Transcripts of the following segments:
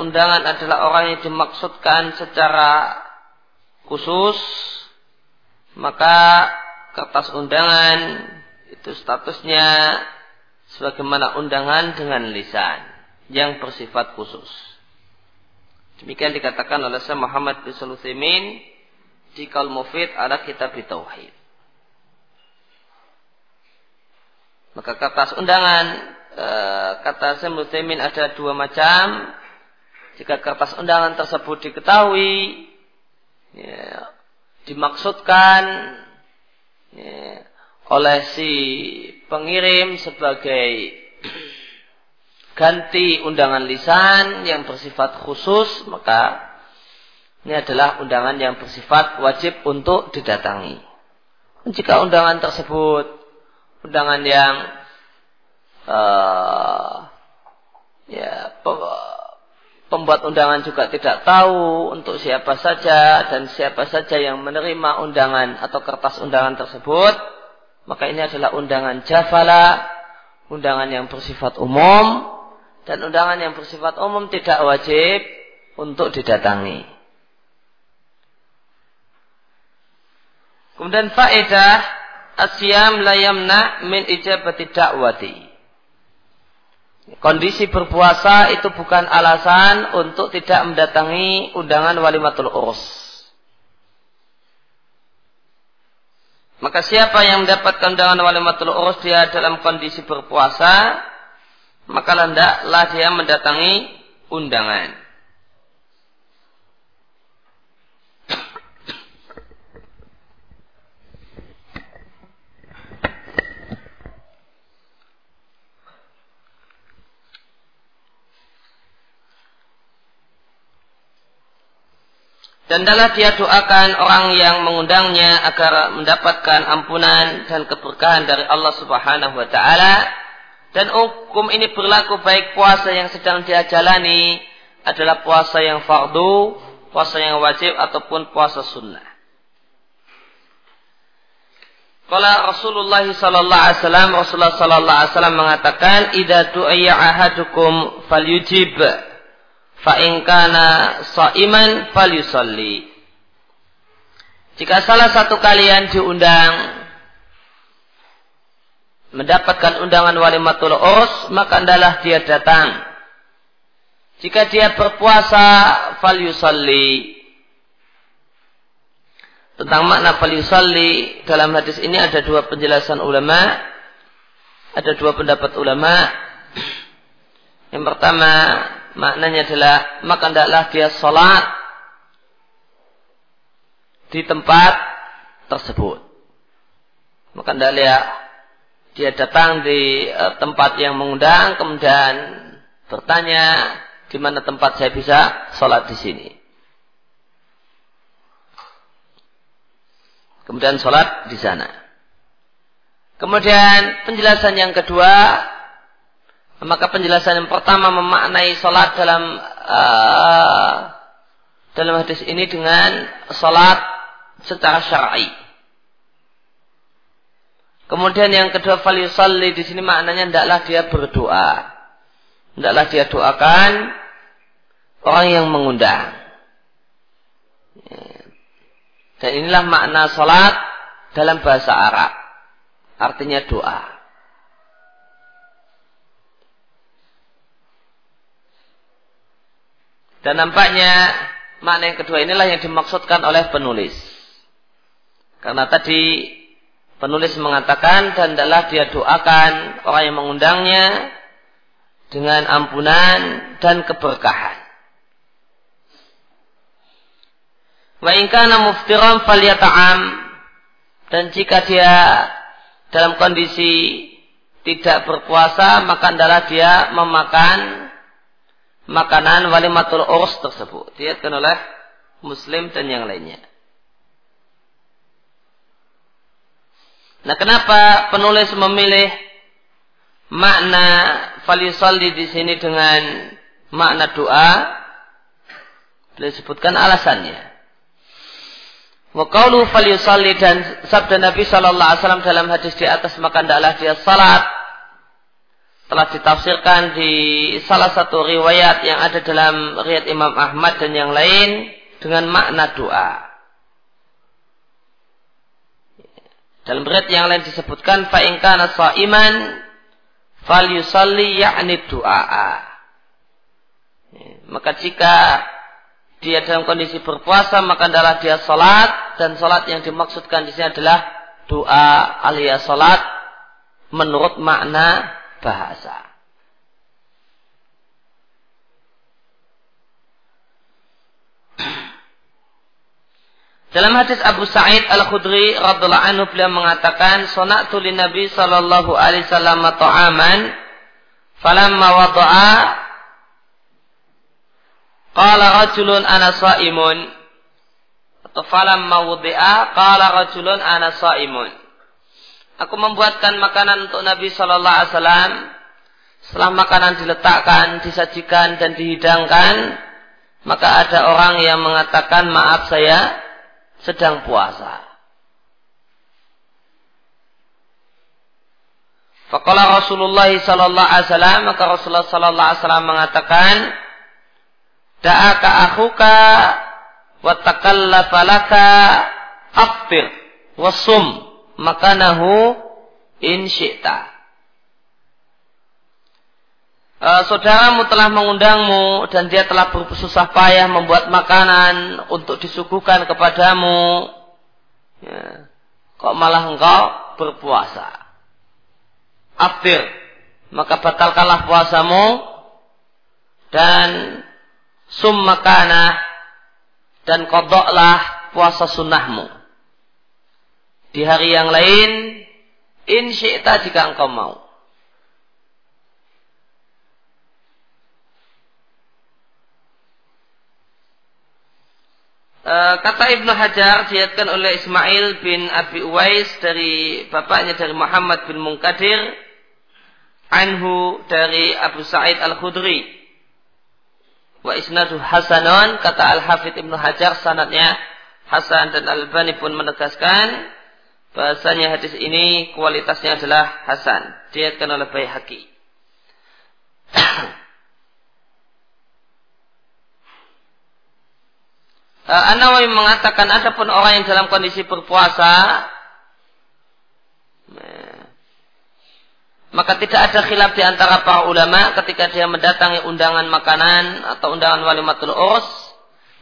undangan adalah orang yang dimaksudkan secara khusus, maka kertas undangan itu statusnya sebagaimana undangan dengan lisan yang bersifat khusus. Demikian dikatakan oleh Syekh Muhammad bin Sulaiman di Qaul Mufid ala kitab Tauhid. Maka kertas undangan e, kata Syekh ada dua macam. Jika kertas undangan tersebut diketahui ya, dimaksudkan ya, oleh si pengirim sebagai ganti undangan lisan yang bersifat khusus maka ini adalah undangan yang bersifat wajib untuk didatangi. Jika undangan tersebut undangan yang uh, ya pembuat undangan juga tidak tahu untuk siapa saja dan siapa saja yang menerima undangan atau kertas undangan tersebut, maka ini adalah undangan jafala, undangan yang bersifat umum dan undangan yang bersifat umum tidak wajib untuk didatangi. Kemudian faedah asyam la yamna min ijabati da'wati. Kondisi berpuasa itu bukan alasan untuk tidak mendatangi undangan walimatul urus. Maka siapa yang mendapatkan undangan walimatul urus dia dalam kondisi berpuasa, maka hendaklah dia mendatangi undangan. Dan adalah dia doakan orang yang mengundangnya agar mendapatkan ampunan dan keberkahan dari Allah Subhanahu wa taala. Dan hukum ini berlaku baik puasa yang sedang dia jalani adalah puasa yang fardu, puasa yang wajib ataupun puasa sunnah. Kalau Rasulullah sallallahu alaihi wasallam Rasulullah sallallahu alaihi wasallam mengatakan idza du'iya ahadukum falyujib fa in kana shaiman. Jika salah satu kalian diundang mendapatkan undangan walimatul urs, maka adalah dia datang. Jika dia berpuasa, falyusalli. Tentang makna falyusalli, dalam hadis ini ada dua penjelasan ulama. Ada dua pendapat ulama. Yang pertama, maknanya adalah maka hendaklah dia sholat di tempat tersebut. Maka hendaklah dia datang di uh, tempat yang mengundang kemudian bertanya di mana tempat saya bisa sholat di sini. Kemudian sholat di sana. Kemudian penjelasan yang kedua maka penjelasan yang pertama memaknai sholat dalam uh, dalam hadis ini dengan sholat secara syar'i. Kemudian yang kedua falisalli di sini maknanya hendaklah dia berdoa. Hendaklah dia doakan orang yang mengundang. Dan inilah makna sholat dalam bahasa Arab. Artinya doa. Dan nampaknya makna yang kedua inilah yang dimaksudkan oleh penulis. Karena tadi penulis mengatakan dan adalah dia doakan orang yang mengundangnya dengan ampunan dan keberkahan. Wa in kana muftiran falyata'am dan jika dia dalam kondisi tidak berpuasa maka adalah dia memakan makanan walimatul urs tersebut. Diatkan oleh Muslim dan yang lainnya. Nah, kenapa penulis memilih makna falisalli di sini dengan makna doa? Beliau sebutkan alasannya. Wa qawlu falyusalli dan sabda Nabi sallallahu alaihi wasallam dalam hadis di atas maka hendaklah dia salat telah ditafsirkan di salah satu riwayat yang ada dalam riwayat Imam Ahmad dan yang lain dengan makna doa. Dalam riwayat yang lain disebutkan fa in kana shaiman falyusalli ya'ni du'a. Maka jika dia dalam kondisi berpuasa maka adalah dia salat dan salat yang dimaksudkan di sini adalah doa alias salat menurut makna bahasa. Dalam hadis Abu Sa'id Al-Khudri radhiallahu anhu beliau mengatakan, "Sonatu lin Nabi sallallahu alaihi wasallam ta'aman, falamma wada'a qala rajulun ana sha'imun." Atau falamma wudi'a qala rajulun ana sha'imun. Aku membuatkan makanan untuk Nabi sallallahu alaihi wasallam. Setelah makanan diletakkan, disajikan dan dihidangkan, maka ada orang yang mengatakan, "Maaf saya sedang puasa. Faqala Rasulullah sallallahu alaihi wasallam maka Rasulullah sallallahu alaihi wasallam mengatakan Da'aka akhuka wa takallafa laka aftir wasum makanahu in syi'ta. Uh, saudaramu telah mengundangmu dan dia telah bersusah payah membuat makanan untuk disuguhkan kepadamu. Ya. Kok malah engkau berpuasa? Aftir. Maka batalkanlah puasamu dan sum makanah dan kodoklah puasa sunnahmu. Di hari yang lain, insyikta jika engkau mau. Eh, kata Ibnu Hajar diatkan oleh Ismail bin Abi Uwais dari bapaknya dari Muhammad bin Munkadir anhu dari Abu Sa'id Al-Khudri wa isnadu hasanon kata Al-Hafidh Ibnu Hajar sanadnya Hasan dan Al-Bani pun menegaskan bahasanya hadis ini kualitasnya adalah Hasan. Diatkan oleh Baihaqi. Uh, An-Nawawi mengatakan ada pun orang yang dalam kondisi berpuasa maka tidak ada khilaf di antara para ulama ketika dia mendatangi undangan makanan atau undangan walimatul urs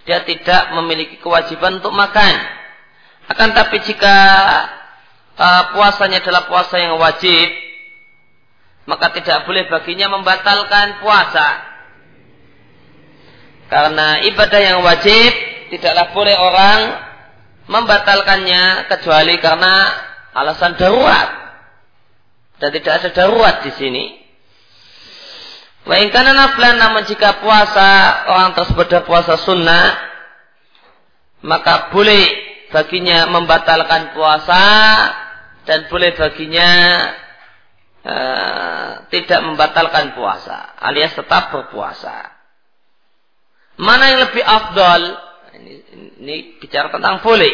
dia tidak memiliki kewajiban untuk makan. Akan tapi jika uh, puasanya adalah puasa yang wajib maka tidak boleh baginya membatalkan puasa karena ibadah yang wajib tidaklah boleh orang membatalkannya kecuali karena alasan darurat. Dan tidak ada darurat di sini. Wa kana naflan namun jika puasa orang tersebut puasa sunnah maka boleh baginya membatalkan puasa dan boleh baginya uh, tidak membatalkan puasa alias tetap berpuasa. Mana yang lebih afdal? Ini, ini bicara tentang boleh.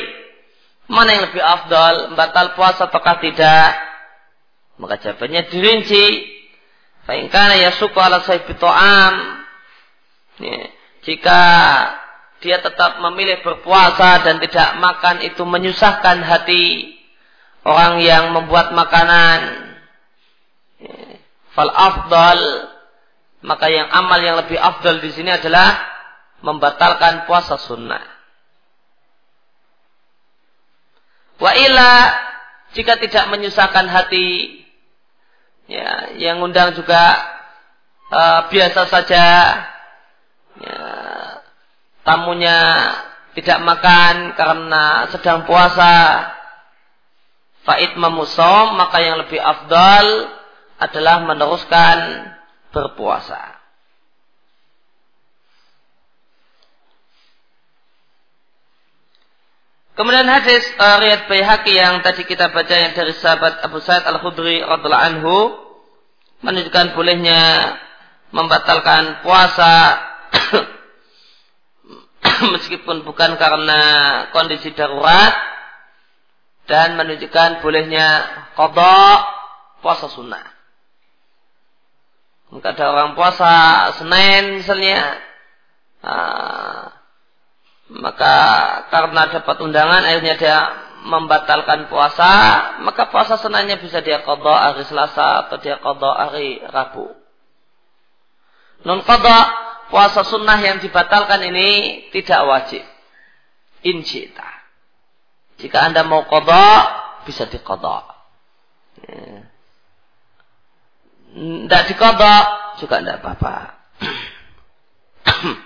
Mana yang lebih afdal, batal puasa ataukah tidak? Maka jawabannya dirinci. Fa'ingkana ya suku ala sahibi to'am. Jika dia tetap memilih berpuasa dan tidak makan itu menyusahkan hati orang yang membuat makanan. Fal afdal maka yang amal yang lebih afdal di sini adalah membatalkan puasa sunnah. Wa ila jika tidak menyusahkan hati, ya, yang undang juga uh, biasa saja, ya, tamunya tidak makan karena sedang puasa, faid memusom maka yang lebih afdal adalah meneruskan berpuasa. Kemudian hadis uh, riwayat yang tadi kita baca yang dari sahabat Abu Sa'id Al-Khudri radhiallahu anhu menunjukkan bolehnya membatalkan puasa meskipun bukan karena kondisi darurat dan menunjukkan bolehnya kodok puasa sunnah. Maka ada orang puasa Senin misalnya. Nah, maka karena dapat undangan akhirnya dia membatalkan puasa, maka puasa senanya bisa dia kodok hari Selasa atau dia kodok hari Rabu. Non kodok puasa sunnah yang dibatalkan ini tidak wajib. Incita. Jika anda mau kodok, bisa dikodok. Ya. Tidak juga tidak apa-apa.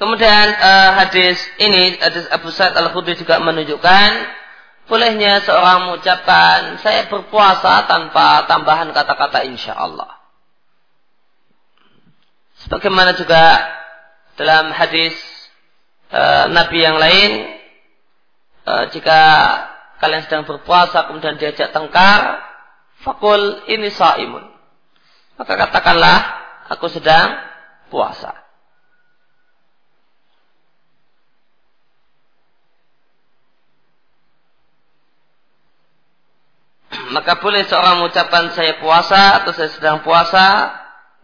Kemudian uh, hadis ini hadis Abu Sa'id Al Khudri juga menunjukkan bolehnya seorang mengucapkan saya berpuasa tanpa tambahan kata-kata insya Allah. Sebagaimana juga dalam hadis uh, Nabi yang lain, uh, jika kalian sedang berpuasa kemudian diajak tengkar, fakul ini saimun. Maka katakanlah aku sedang puasa. maka boleh seorang mengucapkan saya puasa atau saya sedang puasa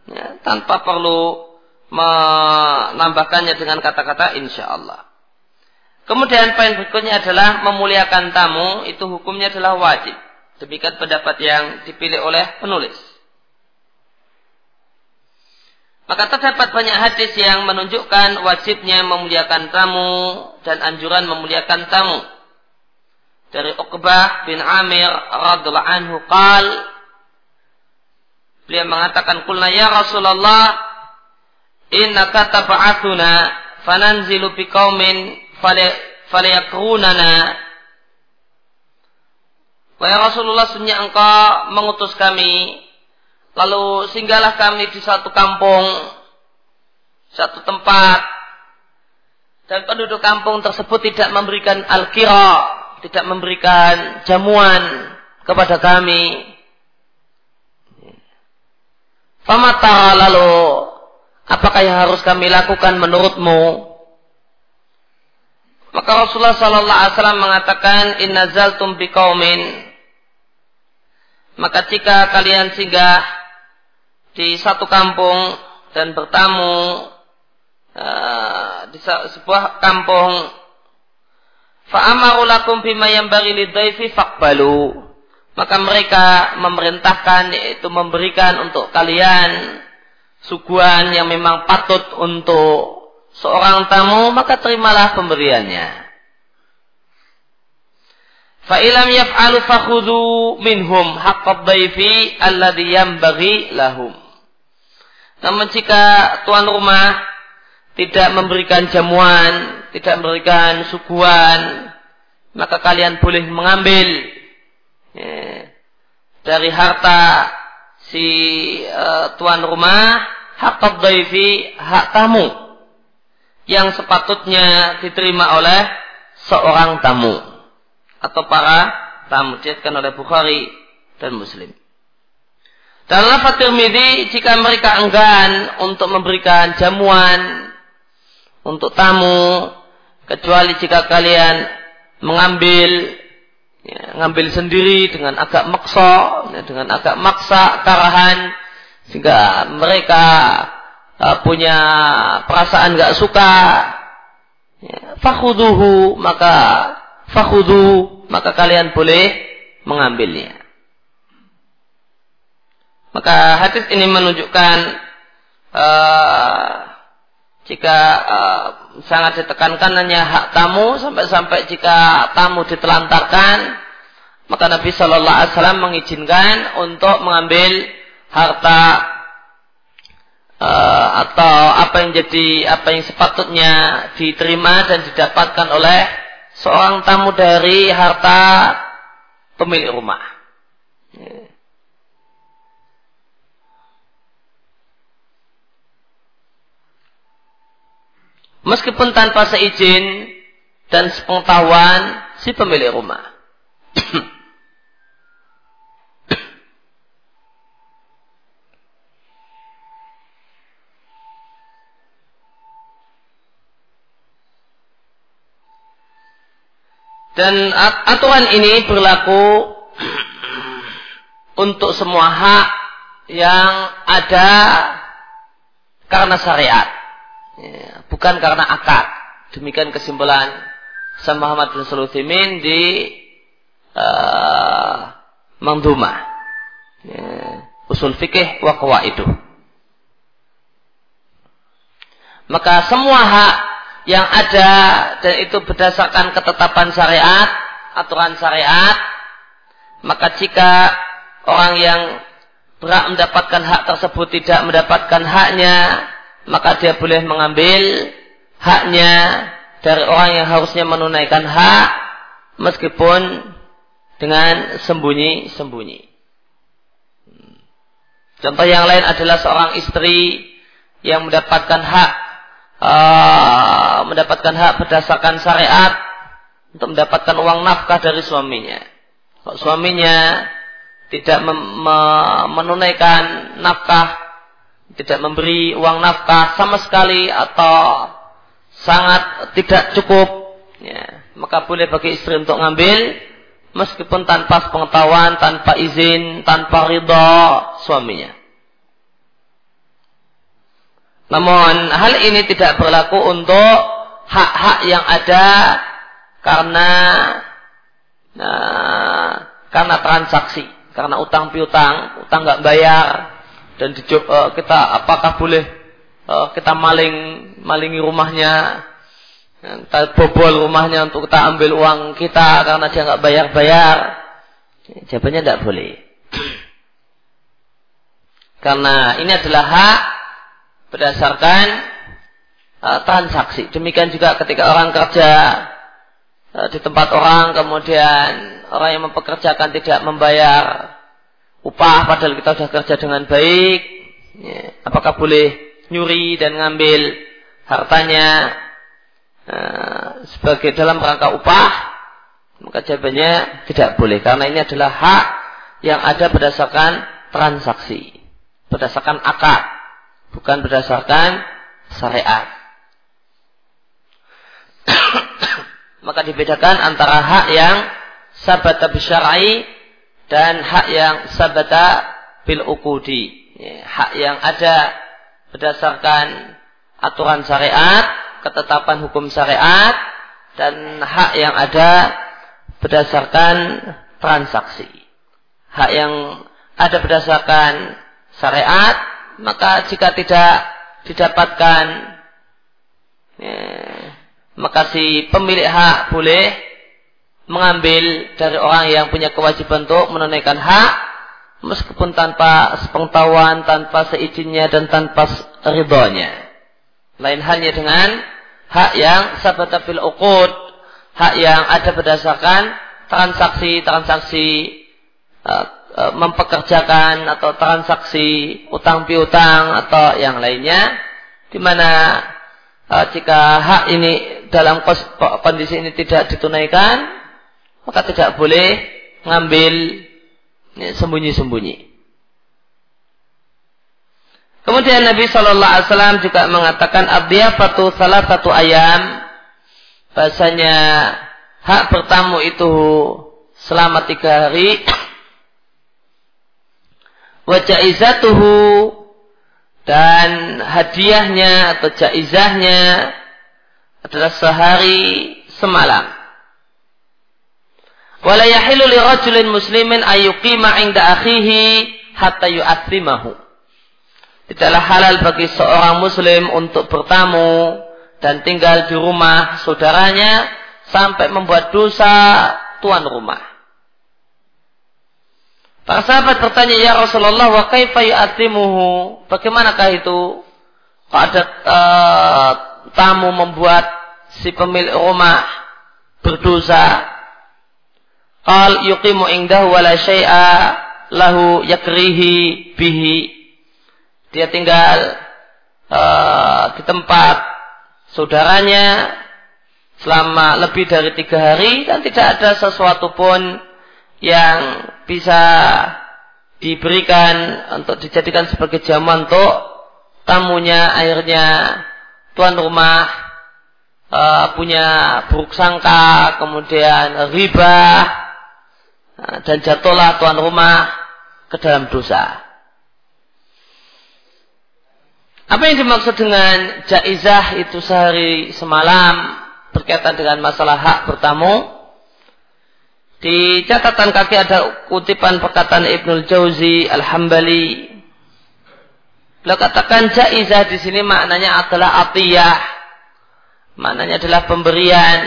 ya, tanpa perlu menambahkannya dengan kata-kata insya Allah. Kemudian poin berikutnya adalah memuliakan tamu itu hukumnya adalah wajib. Demikian pendapat yang dipilih oleh penulis. Maka terdapat banyak hadis yang menunjukkan wajibnya memuliakan tamu dan anjuran memuliakan tamu dari Uqbah bin Amir radhiallahu anhu qal beliau mengatakan kulna ya Rasulullah innaka tab'atsuna fananzilu biqaumin falyakrunana Wahai Rasulullah sunnah engkau mengutus kami lalu singgahlah kami di satu kampung satu tempat dan penduduk kampung tersebut tidak memberikan al-kira tidak memberikan jamuan kepada kami. Famata lalu apakah yang harus kami lakukan menurutmu? Maka Rasulullah Sallallahu Alaihi Wasallam mengatakan Inna zaltum biqaumin maka jika kalian singgah di satu kampung dan bertamu uh, di sebuah kampung Fa'amaru lakum bima yang bagi lidaifi fakbalu. Maka mereka memerintahkan yaitu memberikan untuk kalian suguhan yang memang patut untuk seorang tamu, maka terimalah pemberiannya. Fa'ilam yaf'alu fakhudu minhum haqqad daifi alladhi yambagi lahum. Namun jika tuan rumah tidak memberikan jamuan, tidak memberikan suguhan, maka kalian boleh mengambil ya, dari harta si uh, tuan rumah hak daifi, hak tamu yang sepatutnya diterima oleh seorang tamu atau para tamu diatkan oleh Bukhari dan Muslim. Dalam lafaz Tirmidzi jika mereka enggan untuk memberikan jamuan untuk tamu kecuali jika kalian mengambil ya, ngambil sendiri dengan agak maksa ya, dengan agak maksa karahan sehingga mereka uh, punya perasaan gak suka. Ya, fakhuduhu maka fakhudu maka kalian boleh mengambilnya. Maka hadis ini menunjukkan uh, jika uh, sangat ditekankan hanya hak tamu sampai-sampai jika tamu ditelantarkan maka Nabi Shallallahu Alaihi Wasallam mengizinkan untuk mengambil harta uh, atau apa yang jadi apa yang sepatutnya diterima dan didapatkan oleh seorang tamu dari harta pemilik rumah. Meskipun tanpa seizin dan sepengetahuan si pemilik rumah. Dan aturan ini berlaku untuk semua hak yang ada karena syariat, ya, bukan karena akad. Demikian kesimpulan sama Muhammad bin Suluthimin di uh, Mangdumah. Ya, usul fikih wa itu. Maka semua hak yang ada dan itu berdasarkan ketetapan syariat, aturan syariat, maka jika orang yang berhak mendapatkan hak tersebut tidak mendapatkan haknya, maka dia boleh mengambil haknya dari orang yang harusnya menunaikan hak meskipun dengan sembunyi-sembunyi. Contoh yang lain adalah seorang istri yang mendapatkan hak uh, mendapatkan hak berdasarkan syariat untuk mendapatkan uang nafkah dari suaminya. Kalau suaminya tidak menunaikan nafkah, tidak memberi uang nafkah sama sekali atau sangat tidak cukup, ya, maka boleh bagi istri untuk ngambil meskipun tanpa pengetahuan, tanpa izin, tanpa ridho suaminya. Namun hal ini tidak berlaku untuk hak-hak yang ada karena nah, karena transaksi, karena utang piutang, utang nggak bayar dan di, uh, kita apakah boleh uh, kita maling malingi rumahnya, kita bobol rumahnya untuk kita ambil uang kita karena dia nggak bayar-bayar? Jawabannya tidak boleh. Karena ini adalah hak berdasarkan uh, transaksi. Demikian juga ketika orang kerja uh, di tempat orang, kemudian orang yang mempekerjakan tidak membayar upah padahal kita sudah kerja dengan baik, ya, apakah boleh nyuri dan ngambil hartanya uh, sebagai dalam rangka upah? Maka jawabannya tidak boleh karena ini adalah hak yang ada berdasarkan transaksi, berdasarkan akad bukan berdasarkan syariat. Maka dibedakan antara hak yang sabata bisyar'i dan hak yang sabata bil ukudi. Ya, hak yang ada berdasarkan aturan syariat, ketetapan hukum syariat, dan hak yang ada berdasarkan transaksi. Hak yang ada berdasarkan syariat maka jika tidak didapatkan ya, maka si pemilik hak boleh mengambil dari orang yang punya kewajiban untuk menunaikan hak meskipun tanpa sepengetahuan, tanpa seizinnya dan tanpa ridhonya. Lain halnya dengan hak yang sabata fil uqud, hak yang ada berdasarkan transaksi-transaksi uh, E, mempekerjakan atau transaksi utang piutang atau yang lainnya di mana uh, jika hak ini dalam kondisi ini tidak ditunaikan maka tidak boleh mengambil sembunyi-sembunyi. Kemudian Nabi Shallallahu Alaihi Wasallam juga mengatakan abdiyafatu salah satu ayam bahasanya hak bertamu itu selama tiga hari wa jaizatuhu dan hadiahnya atau jaizahnya adalah sehari semalam. Wala li rajulin muslimin ayyuqima 'inda akhihi hatta yu'athimahu. Tidaklah halal bagi seorang muslim untuk bertamu dan tinggal di rumah saudaranya sampai membuat dosa tuan rumah. Para sahabat bertanya, "Ya Rasulullah, wa kaifa yu'atimuhu?" Bagaimanakah itu? Ada uh, tamu membuat si pemilik rumah berdosa. Qal yuqimu indahu wa la syai'a lahu yakrihi bihi. Dia tinggal uh, di tempat saudaranya selama lebih dari tiga hari dan tidak ada sesuatu pun yang bisa diberikan untuk dijadikan sebagai jaman untuk tamunya akhirnya tuan rumah uh, punya buruk sangka kemudian riba Nah, dan jatuhlah tuan rumah ke dalam dosa. Apa yang dimaksud dengan jaizah itu sehari semalam berkaitan dengan masalah hak bertamu? Di catatan kaki ada kutipan perkataan Ibnul Jauzi Al-Hambali. Beliau katakan jaizah di sini maknanya adalah atiyah. Maknanya adalah pemberian.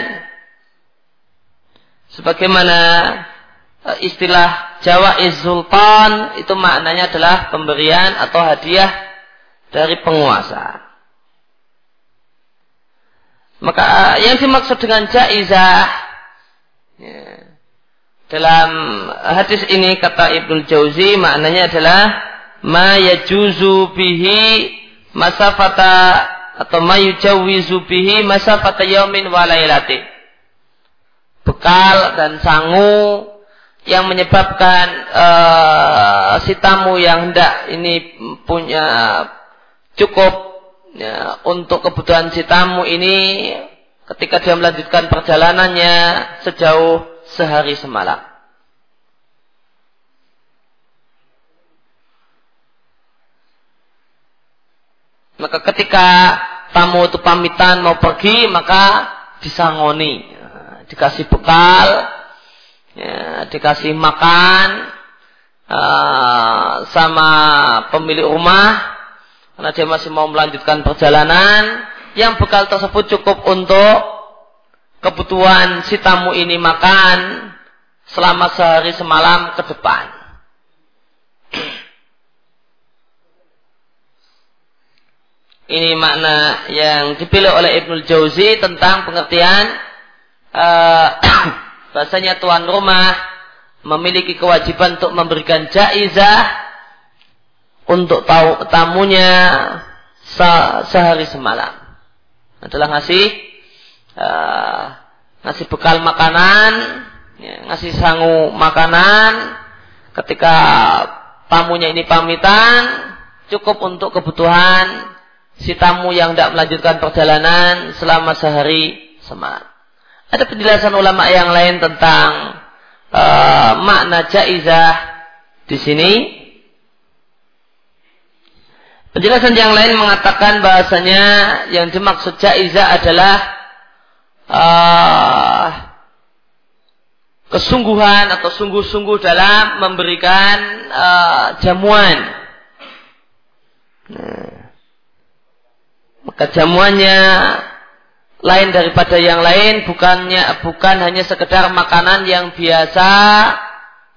Sebagaimana e, istilah Jawa Sultan itu maknanya adalah pemberian atau hadiah dari penguasa. Maka yang dimaksud dengan jaizah ya, dalam hadis ini kata Ibnu Jauzi maknanya adalah ma yajuzu bihi masafata atau ma yujawizu bihi masafata yaumin wa Bekal dan sangu yang menyebabkan uh, si tamu yang hendak ini punya cukup ya, untuk kebutuhan si tamu ini ketika dia melanjutkan perjalanannya sejauh sehari semalam. Maka ketika tamu itu pamitan mau pergi, maka disangoni, ya, dikasih bekal, ya, dikasih makan uh, sama pemilik rumah, karena dia masih mau melanjutkan perjalanan, yang bekal tersebut cukup untuk kebutuhan si tamu ini makan selama sehari semalam ke depan. Ini makna yang dipilih oleh Ibnul Jauzi tentang pengertian uh, bahasanya tuan rumah memiliki kewajiban untuk memberikan jaizah untuk tamunya sehari semalam. Adalah ngasih uh, ngasih bekal makanan, ya, ngasih sangu makanan, ketika tamunya ini pamitan, cukup untuk kebutuhan si tamu yang tidak melanjutkan perjalanan selama sehari semalam. Ada penjelasan ulama yang lain tentang uh, makna jaizah di sini. Penjelasan yang lain mengatakan bahasanya yang dimaksud jaizah adalah uh, kesungguhan atau sungguh-sungguh dalam memberikan uh, jamuan. Nah, maka jamuannya lain daripada yang lain bukannya bukan hanya sekedar makanan yang biasa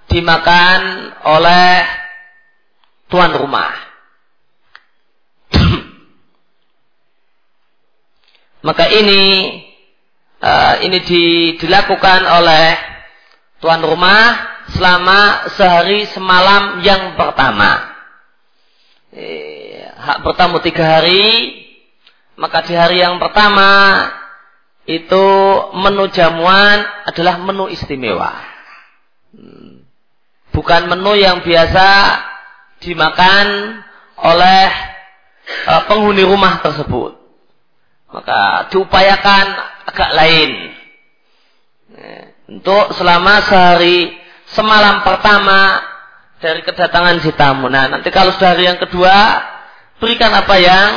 dimakan oleh tuan rumah. maka ini uh, ini di, dilakukan oleh tuan rumah selama sehari semalam yang pertama. Eh, hak bertamu tiga hari, maka di hari yang pertama itu menu jamuan adalah menu istimewa. Hmm. Bukan menu yang biasa dimakan oleh uh, penghuni rumah tersebut. Maka diupayakan agak lain. Untuk selama sehari semalam pertama dari kedatangan si tamu. Nah, nanti kalau sudah hari yang kedua, berikan apa yang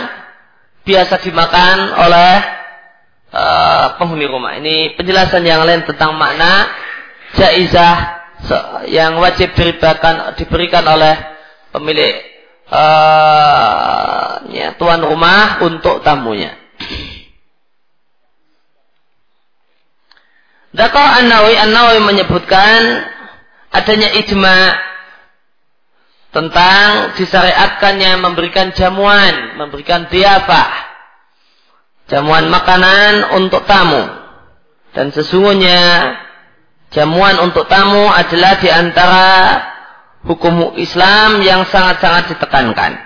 biasa dimakan oleh uh, penghuni rumah. Ini penjelasan yang lain tentang makna jaizah yang wajib diberikan, diberikan oleh pemilik uh, ya, tuan rumah untuk tamunya. Dako An-Nawawi An-Nawawi menyebutkan adanya ijma tentang disyariatkannya memberikan jamuan, memberikan diafah, jamuan makanan untuk tamu. Dan sesungguhnya jamuan untuk tamu adalah di antara hukum Islam yang sangat-sangat ditekankan.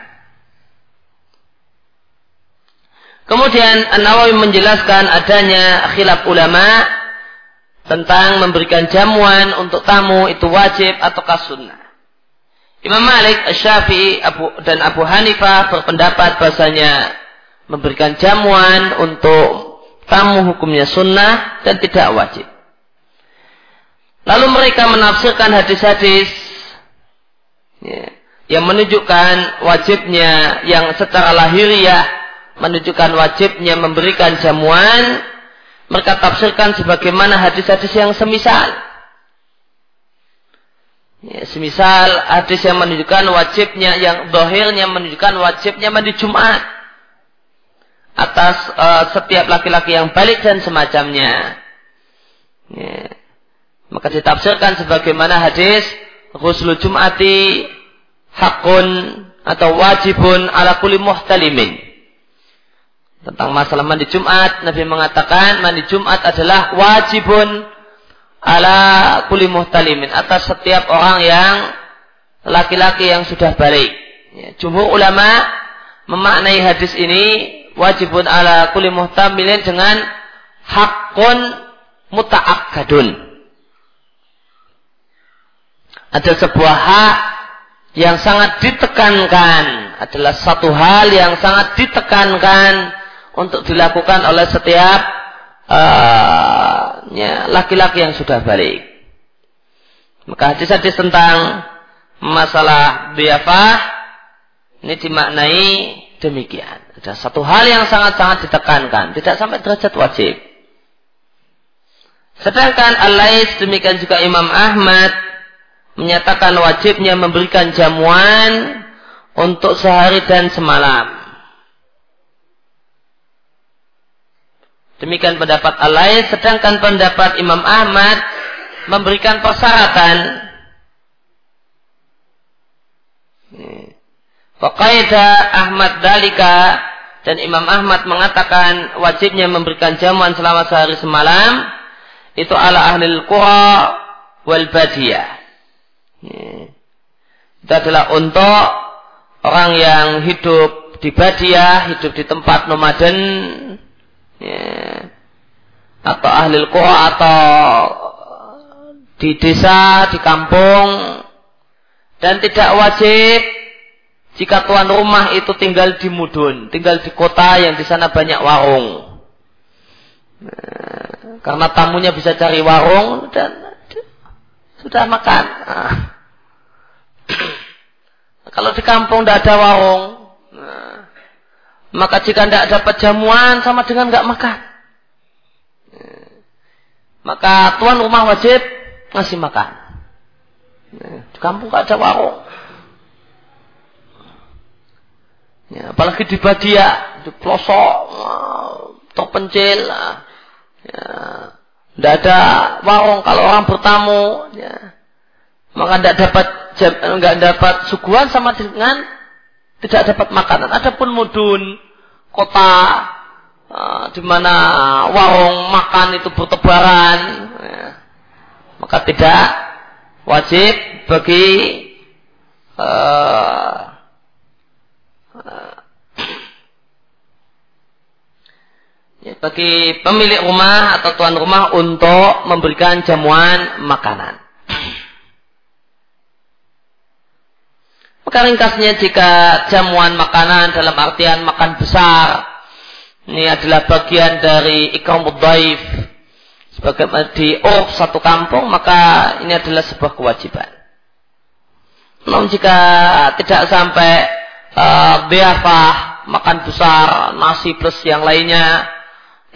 Kemudian An-Nawawi menjelaskan adanya khilaf ulama tentang memberikan jamuan untuk tamu itu wajib atau sunnah. Imam Malik, Syafi'i Abu, dan Abu Hanifah berpendapat bahasanya memberikan jamuan untuk tamu hukumnya sunnah dan tidak wajib. Lalu mereka menafsirkan hadis-hadis ya, yang menunjukkan wajibnya yang secara lahiriah menunjukkan wajibnya memberikan jamuan mereka tafsirkan sebagaimana hadis-hadis yang semisal ya, semisal hadis yang menunjukkan wajibnya yang dohirnya menunjukkan wajibnya mandi Jumat atas uh, setiap laki-laki yang balik dan semacamnya ya. maka ditafsirkan sebagaimana hadis ghuslu Jum'ati hakun atau wajibun ala kulli muhtalimin tentang masalah mandi Jumat, Nabi mengatakan mandi Jumat adalah wajibun ala kulli muhtalimin atas setiap orang yang laki-laki yang sudah balik. Ya, jumhur ulama memaknai hadis ini wajibun ala kulli muhtamilin dengan hakun muta'akkadun. Ada sebuah hak yang sangat ditekankan adalah satu hal yang sangat ditekankan untuk dilakukan oleh setiap uh, laki-laki yang sudah balik. Maka hadis-hadis tentang masalah biafah ini dimaknai demikian. Ada satu hal yang sangat-sangat ditekankan, tidak sampai derajat wajib. Sedangkan Al-Lais demikian juga Imam Ahmad menyatakan wajibnya memberikan jamuan untuk sehari dan semalam. Demikian pendapat Alai, sedangkan pendapat Imam Ahmad memberikan persyaratan. Faqaida Ahmad Dalika dan Imam Ahmad mengatakan wajibnya memberikan jamuan selama sehari semalam itu ala ahli qura wal badiyah. Itu adalah untuk orang yang hidup di badiah, hidup di tempat nomaden, ya, atau ahli qura atau di desa, di kampung dan tidak wajib jika tuan rumah itu tinggal di mudun, tinggal di kota yang di sana banyak warung. Nah, karena tamunya bisa cari warung dan sudah makan. Nah. Kalau di kampung tidak ada warung, maka jika tidak dapat jamuan sama dengan nggak makan. Maka tuan rumah wajib ngasih makan. Di kampung nggak ada warung. Ya, apalagi di badia, di pelosok, terpencil. Ya, tidak ada warung kalau orang bertamu. Ya, maka tidak dapat nggak dapat suguhan sama dengan tidak dapat makanan. Adapun mudun kota uh, di mana warung makan itu bertebaran, ya, maka tidak wajib bagi uh, bagi pemilik rumah atau tuan rumah untuk memberikan jamuan makanan. Maka ringkasnya jika jamuan makanan dalam artian makan besar ini adalah bagian dari ikram daif sebagai di satu kampung maka ini adalah sebuah kewajiban. Namun jika tidak sampai uh, makan besar nasi plus yang lainnya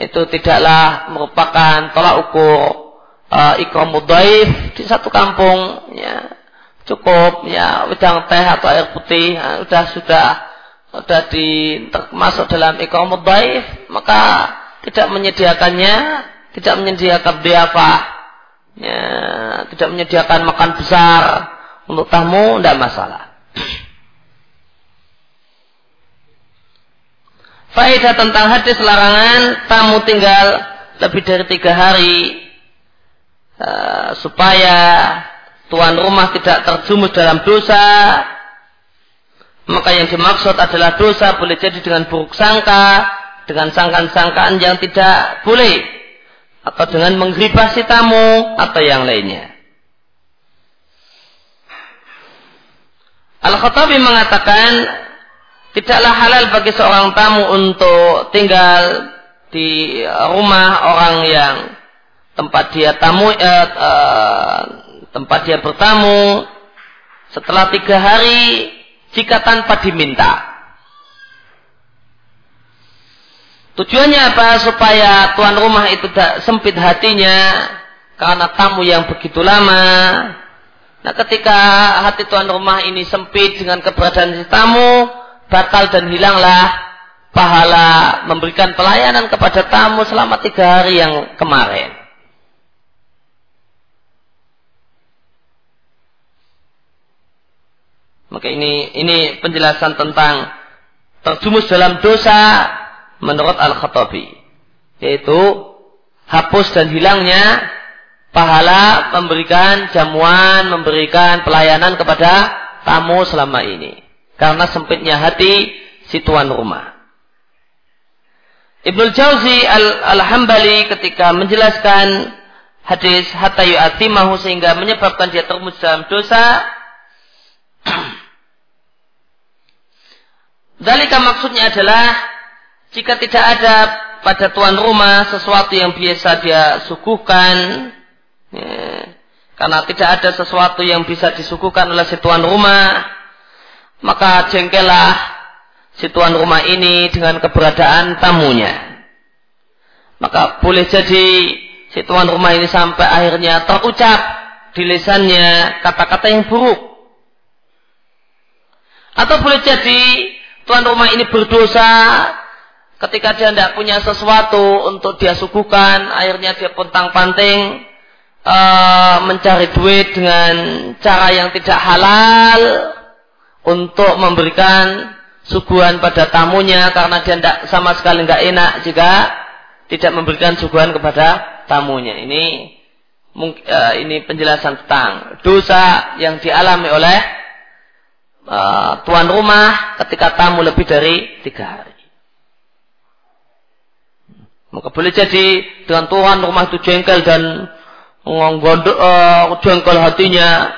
itu tidaklah merupakan tolak ukur uh, ikram daif di satu kampung ya cukup ya wedang teh atau air putih ya, sudah sudah sudah di termasuk dalam iqamah daif maka tidak menyediakannya tidak menyediakan biafa ya, tidak menyediakan makan besar. Untuk tamu tidak masalah. Faedah tentang hadis larangan tamu tinggal lebih dari tiga hari uh, supaya tuan rumah tidak terjumus dalam dosa, maka yang dimaksud adalah dosa boleh jadi dengan buruk sangka, dengan sangkaan-sangkaan yang tidak boleh, atau dengan menggibah tamu, atau yang lainnya. Al-Khattabi mengatakan, tidaklah halal bagi seorang tamu untuk tinggal di rumah orang yang tempat dia tamu eh, eh, tempat dia bertamu setelah tiga hari jika tanpa diminta. Tujuannya apa? Supaya tuan rumah itu tidak sempit hatinya karena tamu yang begitu lama. Nah ketika hati tuan rumah ini sempit dengan keberadaan si tamu, batal dan hilanglah pahala memberikan pelayanan kepada tamu selama tiga hari yang kemarin. Maka ini ini penjelasan tentang terjumus dalam dosa menurut Al-Khattabi. Yaitu hapus dan hilangnya pahala memberikan jamuan, memberikan pelayanan kepada tamu selama ini. Karena sempitnya hati si tuan rumah. Ibnul Jauzi Al-Hambali ketika menjelaskan hadis hatta yu'atimahu sehingga menyebabkan dia termus dalam dosa Dalika maksudnya adalah jika tidak ada pada tuan rumah sesuatu yang biasa dia suguhkan, ya, karena tidak ada sesuatu yang bisa disuguhkan oleh si tuan rumah, maka jengkelah si tuan rumah ini dengan keberadaan tamunya. Maka boleh jadi si tuan rumah ini sampai akhirnya terucap di lisannya kata-kata yang buruk. Atau boleh jadi tuan rumah ini berdosa ketika dia tidak punya sesuatu untuk dia suguhkan, akhirnya dia pontang panting uh, mencari duit dengan cara yang tidak halal untuk memberikan suguhan pada tamunya karena dia tidak sama sekali nggak enak jika tidak memberikan suguhan kepada tamunya. Ini uh, ini penjelasan tentang dosa yang dialami oleh uh, tuan rumah ketika tamu lebih dari tiga hari. Maka boleh jadi dengan tuan rumah itu jengkel dan menggondok uh, jengkel hatinya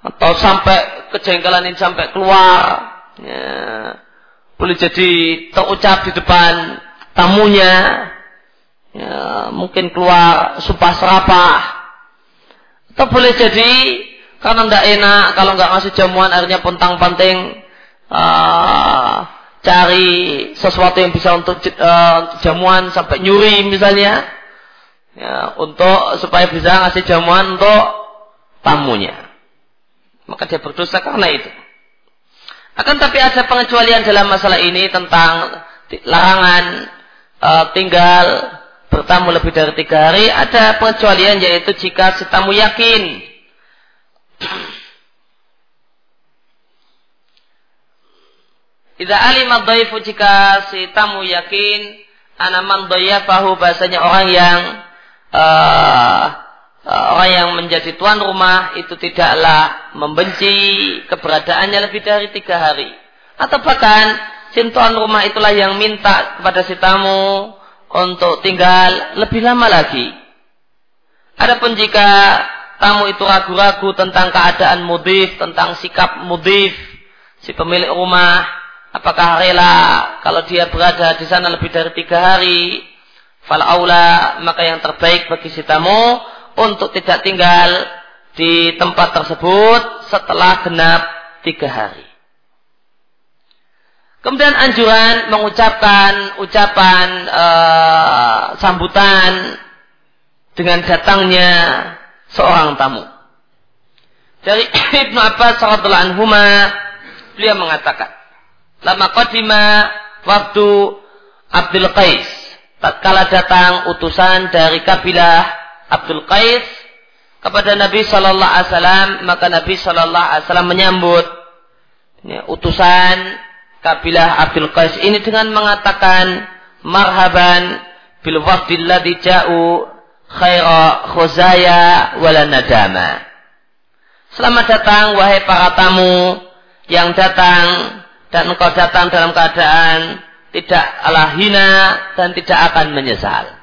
atau sampai kejengkelan ini sampai keluar. Ya. Boleh jadi terucap di depan tamunya. Ya, mungkin keluar sumpah serapah. Atau boleh jadi karena tidak enak kalau nggak ngasih jamuan akhirnya pontang panting uh, cari sesuatu yang bisa untuk uh, jamuan sampai nyuri misalnya. Ya, untuk supaya bisa ngasih jamuan untuk tamunya. Maka dia berdosa karena itu. Akan tapi ada pengecualian dalam masalah ini tentang larangan uh, tinggal bertamu lebih dari tiga hari. Ada pengecualian yaitu jika si tamu yakin Idza alima dhaifu jika si tamu yakin anaman dhaifahu bahasanya orang yang uh, orang yang menjadi tuan rumah itu tidaklah membenci keberadaannya lebih dari tiga hari. Atau bahkan si tuan rumah itulah yang minta kepada si tamu untuk tinggal lebih lama lagi. Adapun jika tamu itu ragu-ragu tentang keadaan mudif, tentang sikap mudif, si pemilik rumah, apakah rela kalau dia berada di sana lebih dari tiga hari fal aula maka yang terbaik bagi si tamu untuk tidak tinggal di tempat tersebut setelah genap tiga hari. Kemudian anjuran mengucapkan ucapan uh, sambutan dengan datangnya seorang tamu. Dari Ibnu Abbas radhiallahu anhu beliau mengatakan Lama qadima waktu Abdul Qais. Tatkala datang utusan dari kabilah Abdul Qais kepada Nabi Shallallahu Alaihi Wasallam, maka Nabi Shallallahu Alaihi Wasallam menyambut ya, utusan kabilah Abdul Qais ini dengan mengatakan marhaban bil wafdil ladzi ja'u khaira khuzaya wala nadama. Selamat datang wahai para tamu yang datang dan engkau datang dalam keadaan tidak ala hina dan tidak akan menyesal.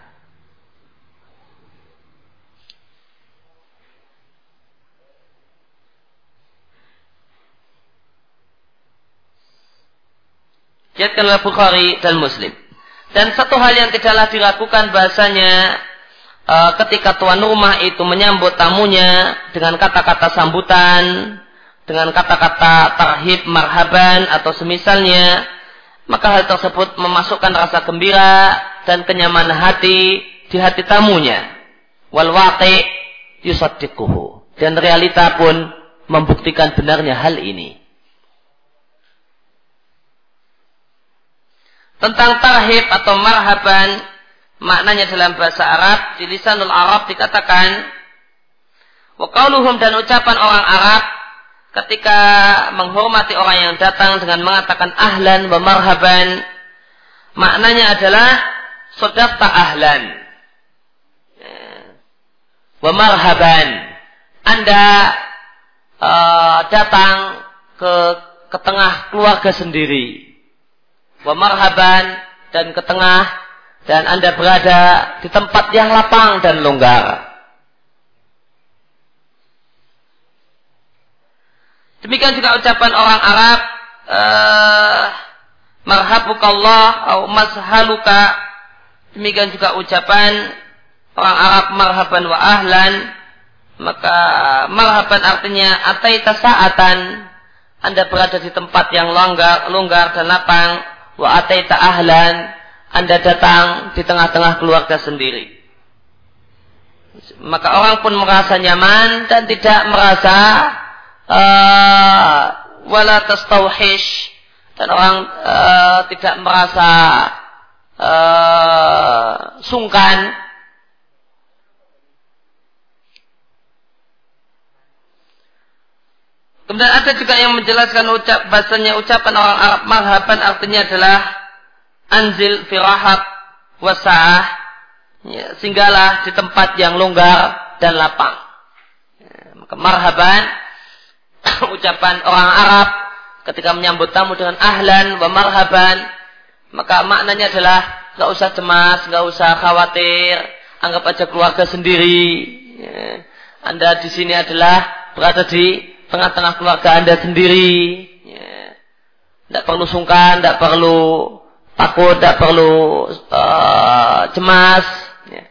Diatkan oleh Bukhari dan Muslim. Dan satu hal yang tidaklah diragukan bahasanya uh, ketika tuan rumah itu menyambut tamunya dengan kata-kata sambutan, dengan kata-kata tarhib, marhaban atau semisalnya, maka hal tersebut memasukkan rasa gembira dan kenyamanan hati di hati tamunya. Wal waqi yusaddiquhu. Dan realita pun membuktikan benarnya hal ini. Tentang tarhib atau marhaban maknanya dalam bahasa Arab di lisanul Arab dikatakan wa dan ucapan orang Arab ketika menghormati orang yang datang dengan mengatakan ahlan wa marhaban maknanya adalah sodafta ahlan. Wa marhaban. Anda uh, datang ke ke tengah keluarga sendiri. Wa marhaban dan ke tengah dan Anda berada di tempat yang lapang dan longgar. Demikian juga ucapan orang Arab, uh, marhabukallah atau mashaluka. Demikian juga ucapan orang Arab marhaban wa ahlan. Maka marhaban artinya ataita sa'atan. Anda berada di tempat yang longgar, longgar dan lapang. Wa ataita ahlan anda datang di tengah-tengah keluarga sendiri. Maka orang pun merasa nyaman dan tidak merasa uh, wala tastauhish dan orang uh, tidak merasa uh, sungkan. Kemudian ada juga yang menjelaskan ucap bahasanya ucapan orang Arab marhaban artinya adalah anzil firahat wasa'ah ya, singgalah di tempat yang longgar dan lapang. Ya, marhaban ucapan orang Arab ketika menyambut tamu dengan ahlan wa marhaban maka maknanya adalah nggak usah cemas nggak usah khawatir anggap aja keluarga sendiri ya. anda di sini adalah berada di tengah-tengah keluarga anda sendiri tidak ya. perlu sungkan tidak perlu takut, tidak perlu uh, cemas. Ya.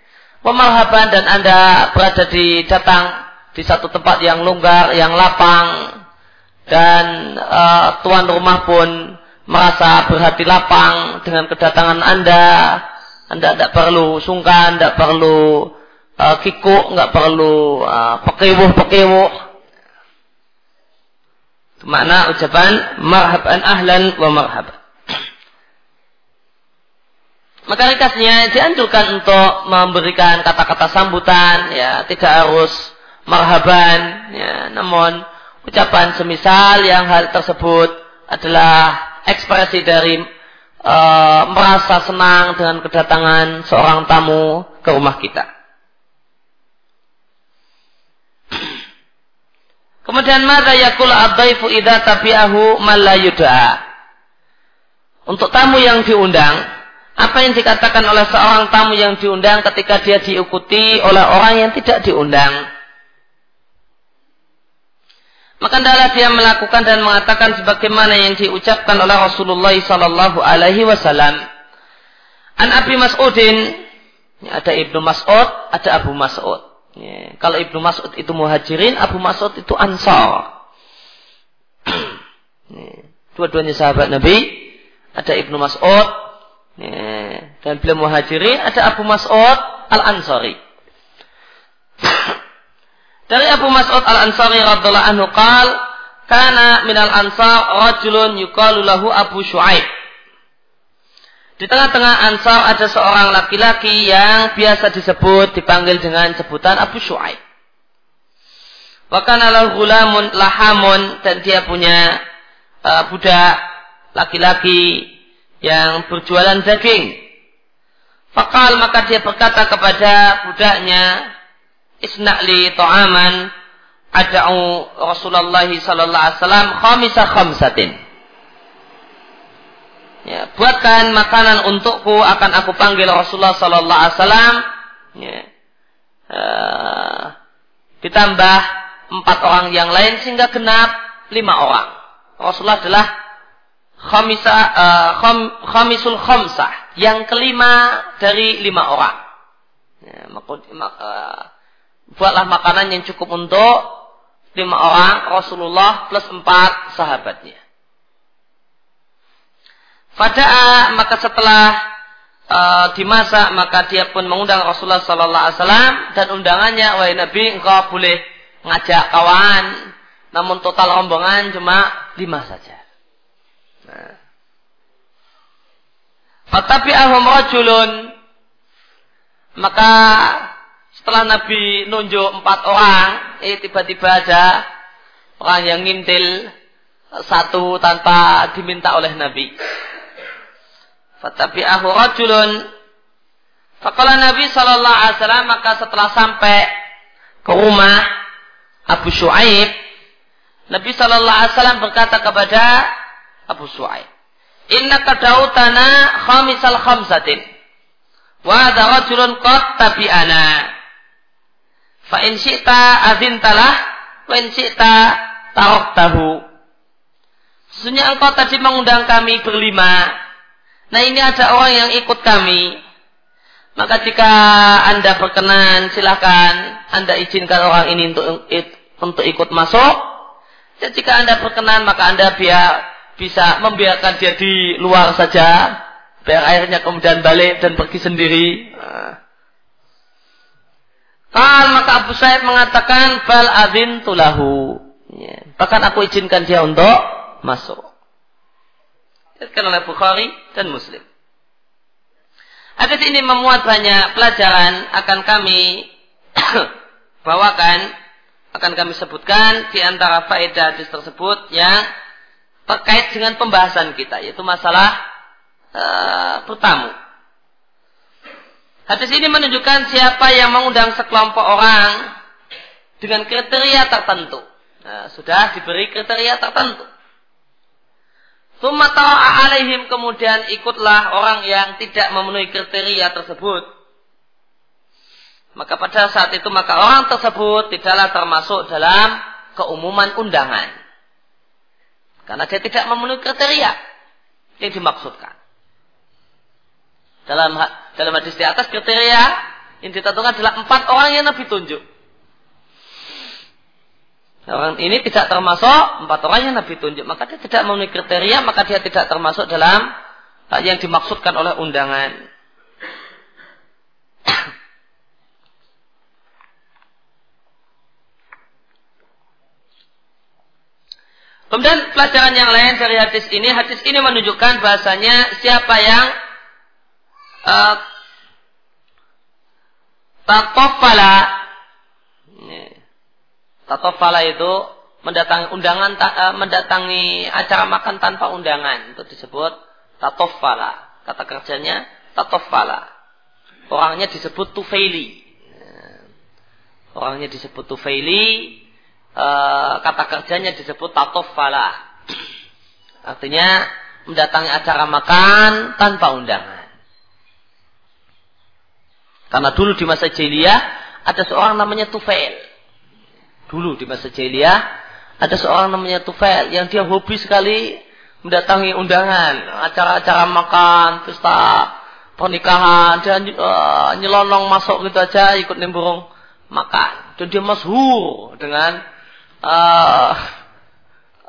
Dan Anda berada di datang di satu tempat yang longgar, yang lapang, dan uh, tuan rumah pun merasa berhati lapang dengan kedatangan Anda. Anda tidak perlu sungkan, tidak perlu uh, kikuk, nggak perlu uh, pekewuh-pekewuh. Makna ucapan marhaban ahlan wa marhaban. Maka ringkasnya dianjurkan untuk memberikan kata-kata sambutan, ya tidak harus marhaban, ya, namun ucapan semisal yang hal tersebut adalah ekspresi dari e, merasa senang dengan kedatangan seorang tamu ke rumah kita. Kemudian mada yakul abdaifu idza tabi'ahu la Untuk tamu yang diundang, apa yang dikatakan oleh seorang tamu yang diundang ketika dia diikuti oleh orang yang tidak diundang. Maka adalah dia melakukan dan mengatakan sebagaimana yang diucapkan oleh Rasulullah Sallallahu Alaihi Wasallam. An Abi Mas'udin, ada Ibnu Mas'ud, ada Abu Mas'ud. Ya, kalau Ibnu Mas'ud itu muhajirin, Abu Mas'ud itu ansar. Dua-duanya sahabat Nabi. Ada Ibnu Mas'ud, Ya, dan beliau muhajirin ada Abu Mas'ud Al-Ansari. Dari Abu Mas'ud Al-Ansari radhiallahu anhu qal kana minal ansar rajulun yuqalu lahu Abu Syuaib. Di tengah-tengah ansar ada seorang laki-laki yang biasa disebut dipanggil dengan sebutan Abu Syuaib. Wa kana lahu gulamun lahamun dan dia punya uh, budak laki-laki yang berjualan daging. Fakal maka dia berkata kepada budaknya, Isna'li to'aman ada'u Rasulullah sallallahu alaihi wasallam khamisa khamsatin. Ya, buatkan makanan untukku akan aku panggil Rasulullah sallallahu alaihi wasallam. Ya. Uh, ditambah empat orang yang lain sehingga genap lima orang. Rasulullah adalah khamisa, uh, kham, khamisul khamsah. Yang kelima dari lima orang. Ya, uh, buatlah makanan yang cukup untuk lima orang Rasulullah plus empat sahabatnya. Pada maka setelah uh, dimasak maka dia pun mengundang Rasulullah Sallallahu Alaihi Wasallam dan undangannya wahai Nabi engkau boleh ngajak kawan namun total rombongan cuma lima saja. Nah. Tetapi ahum rajulun maka setelah Nabi nunjuk empat orang, eh tiba-tiba ada orang yang ngintil satu tanpa diminta oleh Nabi. Fatabi'ahu rajulun. Fakala Nabi Shallallahu Alaihi Wasallam maka setelah sampai ke rumah Abu Shu'aib, Nabi Shallallahu Alaihi Wasallam berkata kepada Abu Shu'aib, Inna kadautana khamisal khamsatin. Wa ada rajulun qad tabi'ana. Fa in syi'ta adzintalah wa in syi'ta taraktahu. Sesungguhnya engkau tadi mengundang kami berlima. Nah ini ada orang yang ikut kami. Maka jika anda berkenan, silahkan anda izinkan orang ini untuk untuk ikut masuk. Dan jika anda berkenan, maka anda biar bisa membiarkan dia di luar saja. Biar airnya kemudian balik dan pergi sendiri. Nah. Kal maka Abu Sa'id mengatakan bal adin tulahu. Ya. Bahkan aku izinkan dia untuk masuk. Dikatakan oleh Bukhari dan Muslim. Hadis ini memuat banyak pelajaran akan kami bawakan, akan kami sebutkan di antara faedah hadis tersebut yang terkait dengan pembahasan kita, yaitu masalah bertamu. Hadis ini menunjukkan siapa yang mengundang sekelompok orang dengan kriteria tertentu. Nah, sudah diberi kriteria tertentu. Sumata'a alaihim kemudian ikutlah orang yang tidak memenuhi kriteria tersebut. Maka pada saat itu maka orang tersebut tidaklah termasuk dalam keumuman undangan. Karena dia tidak memenuhi kriteria yang dimaksudkan. Dalam dalam hadis di atas kriteria yang ditentukan adalah empat orang yang Nabi tunjuk. Orang ini tidak termasuk empat orang yang Nabi tunjuk. Maka dia tidak memenuhi kriteria, maka dia tidak termasuk dalam yang dimaksudkan oleh undangan. Kemudian pelajaran yang lain dari hadis ini, hadis ini menunjukkan bahasanya siapa yang uh, tatofala tatofala itu mendatangi undangan uh, mendatangi acara makan tanpa undangan. Itu disebut tatofala kata kerjanya tatofala orangnya disebut tufaili. Orangnya disebut tufaili. Uh, kata kerjanya disebut tatofala artinya mendatangi acara makan tanpa undangan karena dulu di masa jahiliyah ada seorang namanya Tufail. Dulu di masa jahiliyah ada seorang namanya Tufail yang dia hobi sekali mendatangi undangan, acara-acara makan, pesta pernikahan, dia uh, nyelonong masuk gitu aja ikut nimbrung makan. Dan dia masyhur dengan uh,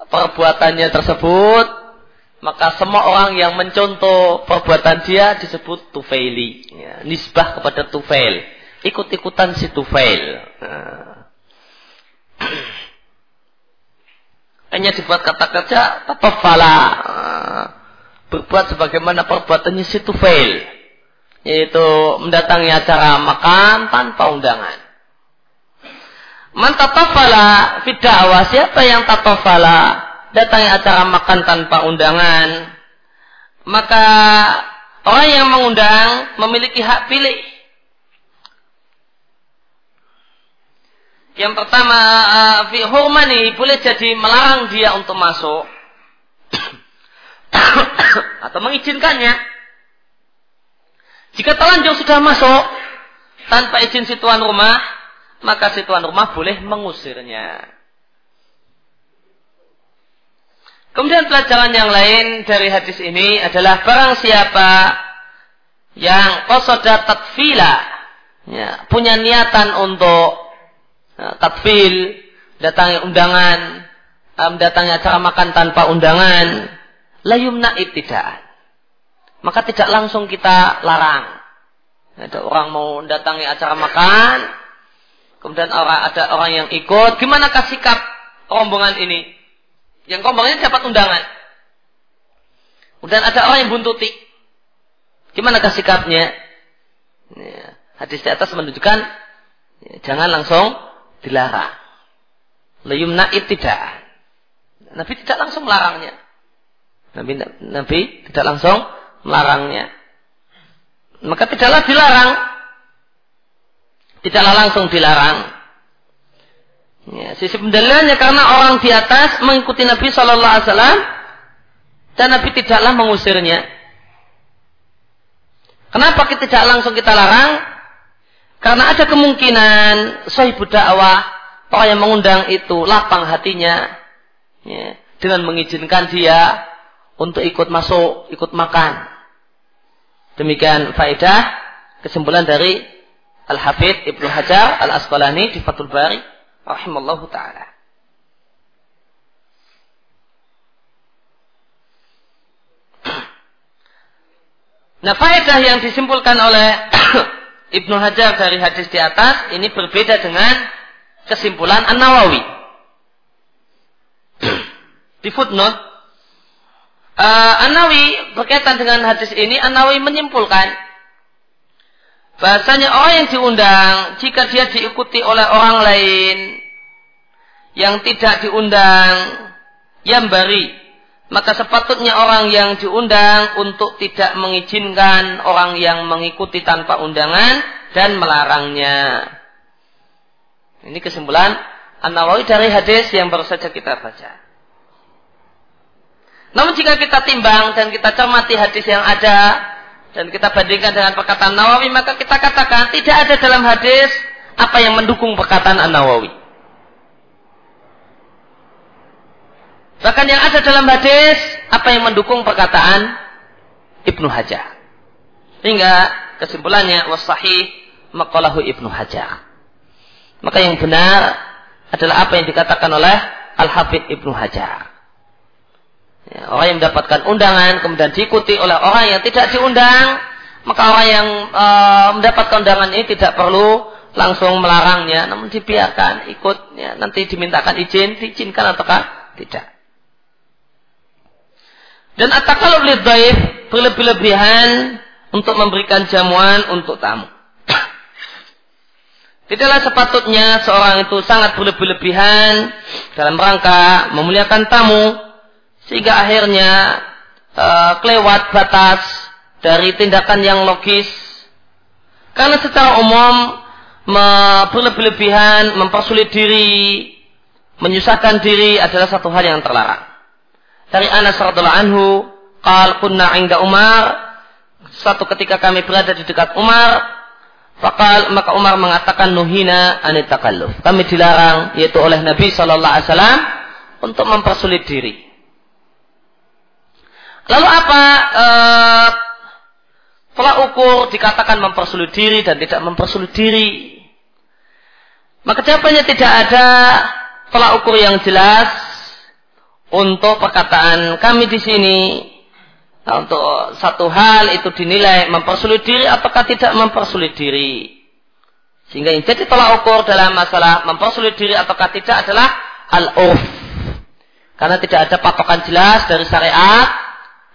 perbuatannya tersebut maka semua orang yang mencontoh perbuatan dia disebut tufaili. Ya, nisbah kepada tufail. Ikut-ikutan si tufail. Nah. Hanya dibuat kata kerja tatafala. Nah. Berbuat sebagaimana perbuatannya si tufail. Yaitu mendatangi acara makan tanpa undangan. Man tatafala fid'awah. Siapa yang tatafala? Datangi acara makan tanpa undangan, maka orang yang mengundang memiliki hak pilih. Yang pertama, uh, fi hurmani boleh jadi melarang dia untuk masuk atau mengizinkannya. Jika telanjang sudah masuk tanpa izin si tuan rumah, maka si tuan rumah boleh mengusirnya. Kemudian pelajaran yang lain dari hadis ini adalah barang siapa yang qasoda tatfila ya, punya niatan untuk ya, tatfil, undangan, um, datangi acara makan tanpa undangan, layumna tidak. Maka tidak langsung kita larang. Ada orang mau datangi acara makan, kemudian ada orang yang ikut, gimana kasih sikap rombongan ini? Yang rombongannya dapat undangan. Kemudian ada orang yang buntuti. Gimana kasih sikapnya? Ya, hadis di atas menunjukkan ya, jangan langsung dilarang. Layumna tidak. Nabi tidak langsung melarangnya. Nabi, Nabi tidak langsung melarangnya. Maka tidaklah dilarang. Tidaklah langsung dilarang. Ya, sisi pendalilannya karena orang di atas mengikuti Nabi Shallallahu Alaihi Wasallam dan Nabi tidaklah mengusirnya. Kenapa kita tidak langsung kita larang? Karena ada kemungkinan sahibu dakwah orang yang mengundang itu lapang hatinya ya, dengan mengizinkan dia untuk ikut masuk, ikut makan. Demikian faedah kesimpulan dari Al-Hafidh Ibnu Hajar Al-Asqalani di Fathul Bari rahimallahu taala. Nah, faedah yang disimpulkan oleh Ibnu Hajar dari hadis di atas ini berbeda dengan kesimpulan An-Nawawi. di footnote Uh, An-Nawi berkaitan dengan hadis ini, An-Nawi menyimpulkan bahasanya orang yang diundang jika dia diikuti oleh orang lain yang tidak diundang yang bari maka sepatutnya orang yang diundang untuk tidak mengizinkan orang yang mengikuti tanpa undangan dan melarangnya. Ini kesimpulan An-Nawawi dari hadis yang baru saja kita baca. Namun jika kita timbang dan kita cermati hadis yang ada dan kita bandingkan dengan perkataan Nawawi, maka kita katakan tidak ada dalam hadis apa yang mendukung perkataan An-Nawawi. Bahkan yang ada dalam hadis apa yang mendukung perkataan Ibnu Hajar. Hingga kesimpulannya wasahih maqalahu Ibnu Hajar. Maka yang benar adalah apa yang dikatakan oleh Al-Hafidh Ibnu Hajar. Ya, orang yang mendapatkan undangan kemudian diikuti oleh orang yang tidak diundang, maka orang yang e, mendapatkan undangan ini tidak perlu langsung melarangnya, namun dibiarkan ikut, ya, nanti dimintakan izin, diizinkan ataukah tidak. Dan atakalub lidhaif berlebih-lebihan untuk memberikan jamuan untuk tamu. Tidaklah sepatutnya seorang itu sangat berlebih-lebihan dalam rangka memuliakan tamu sehingga akhirnya uh, kelewat batas dari tindakan yang logis. Karena secara umum berlebih-lebihan, mempersulit diri, menyusahkan diri adalah satu hal yang terlarang. Dari Anas radhiallahu anhu, qal kunna 'inda Umar, satu ketika kami berada di dekat Umar, Fakal maka Umar mengatakan nuhina anit takalluf. Kami dilarang yaitu oleh Nabi Shallallahu Alaihi Wasallam untuk mempersulit diri. Lalu apa e, ukur dikatakan mempersulit diri dan tidak mempersulit diri? Maka jawabannya tidak ada tolak ukur yang jelas untuk perkataan kami di sini. Nah, untuk satu hal itu dinilai mempersulit diri ataukah tidak mempersulit diri. Sehingga yang jadi tolak ukur dalam masalah mempersulit diri ataukah tidak adalah al-urf. Karena tidak ada patokan jelas dari syariat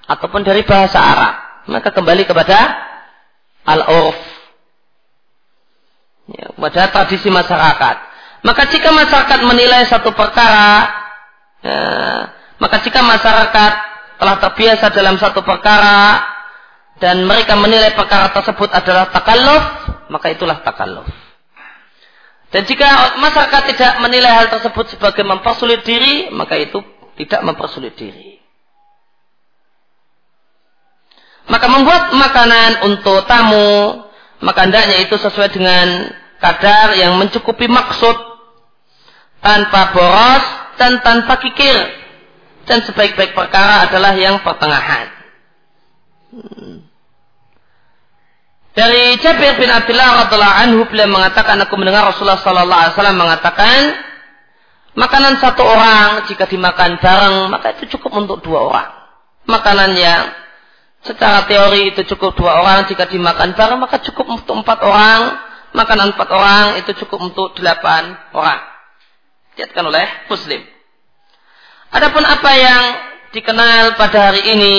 ataupun dari bahasa Arab. Maka kembali kepada al-urf. Ya, pada tradisi masyarakat. Maka jika masyarakat menilai satu perkara, ya, maka jika masyarakat telah terbiasa dalam satu perkara dan mereka menilai perkara tersebut adalah takalluf, maka itulah takalluf. Dan jika masyarakat tidak menilai hal tersebut sebagai mempersulit diri, maka itu tidak mempersulit diri. Maka membuat makanan untuk tamu, maka hendaknya itu sesuai dengan kadar yang mencukupi maksud tanpa boros dan tanpa kikir. Dan sebaik-baik perkara adalah yang pertengahan. Dari Jabir bin Abdullah radhiallahu anhu beliau mengatakan aku mendengar Rasulullah sallallahu alaihi wasallam mengatakan makanan satu orang jika dimakan bareng maka itu cukup untuk dua orang. Makanan yang secara teori itu cukup dua orang jika dimakan bareng maka cukup untuk empat orang. Makanan empat orang itu cukup untuk delapan orang. Diatkan oleh Muslim. Adapun apa yang dikenal pada hari ini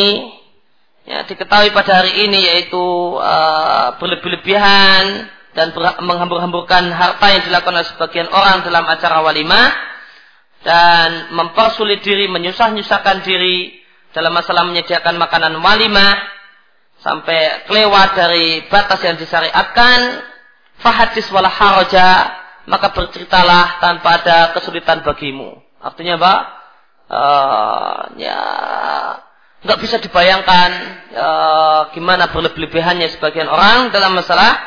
ya, diketahui pada hari ini yaitu uh, berlebih-lebihan dan menghambur-hamburkan harta yang dilakukan oleh sebagian orang dalam acara walimah dan mempersulit diri, menyusah-nyusahkan diri dalam masalah menyediakan makanan walimah sampai kelewat dari batas yang disyariatkan fahadis wala haraja maka berceritalah tanpa ada kesulitan bagimu artinya apa uh, ya nggak bisa dibayangkan uh, gimana berlebih-lebihannya sebagian orang dalam masalah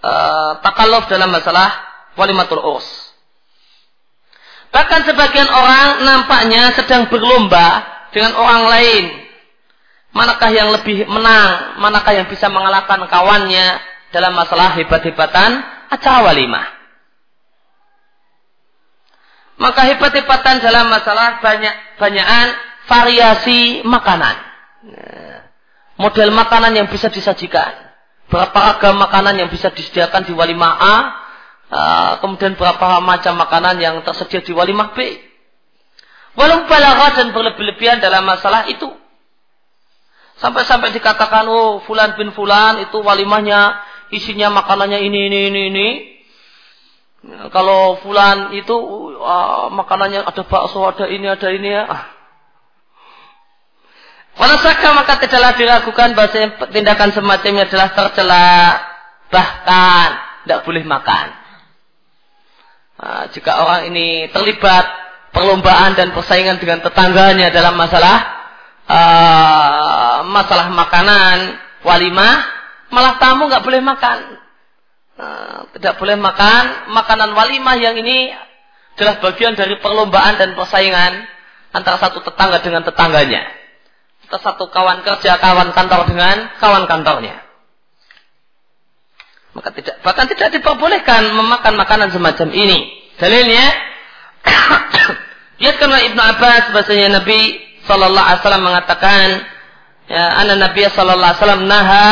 uh, takalluf dalam masalah walimatul urs. Bahkan sebagian orang nampaknya sedang berlomba dengan orang lain. Manakah yang lebih menang, manakah yang bisa mengalahkan kawannya dalam masalah hebat-hebatan acara walimah. Maka hebat-hebatan dalam masalah banyak banyakan variasi makanan. Model makanan yang bisa disajikan. Berapa ragam makanan yang bisa disediakan di walimah A. Kemudian berapa macam makanan yang tersedia di walimah B. Walau balaghah dan berlebih-lebihan dalam masalah itu. Sampai-sampai dikatakan, oh fulan bin fulan itu walimahnya isinya makanannya ini, ini, ini, ini. Kalau fulan itu uh, makanannya ada bakso, ada ini, ada ini ya. Ah, Wanasaka maka tidaklah diragukan bahwa tindakan semacamnya adalah tercela bahkan tidak boleh makan. Nah, jika orang ini terlibat perlombaan dan persaingan dengan tetangganya dalam masalah uh, masalah makanan walimah, malah tamu nggak boleh makan. Uh, tidak boleh makan makanan walimah yang ini adalah bagian dari perlombaan dan persaingan antara satu tetangga dengan tetangganya satu kawan kerja, kawan kantor dengan kawan kantornya. Maka tidak, bahkan tidak diperbolehkan memakan makanan semacam ini. Dalilnya, lihat karena Ibnu Abbas bahasanya Nabi Sallallahu Alaihi Wasallam mengatakan, ya, anak Nabi Sallallahu Alaihi Wasallam naha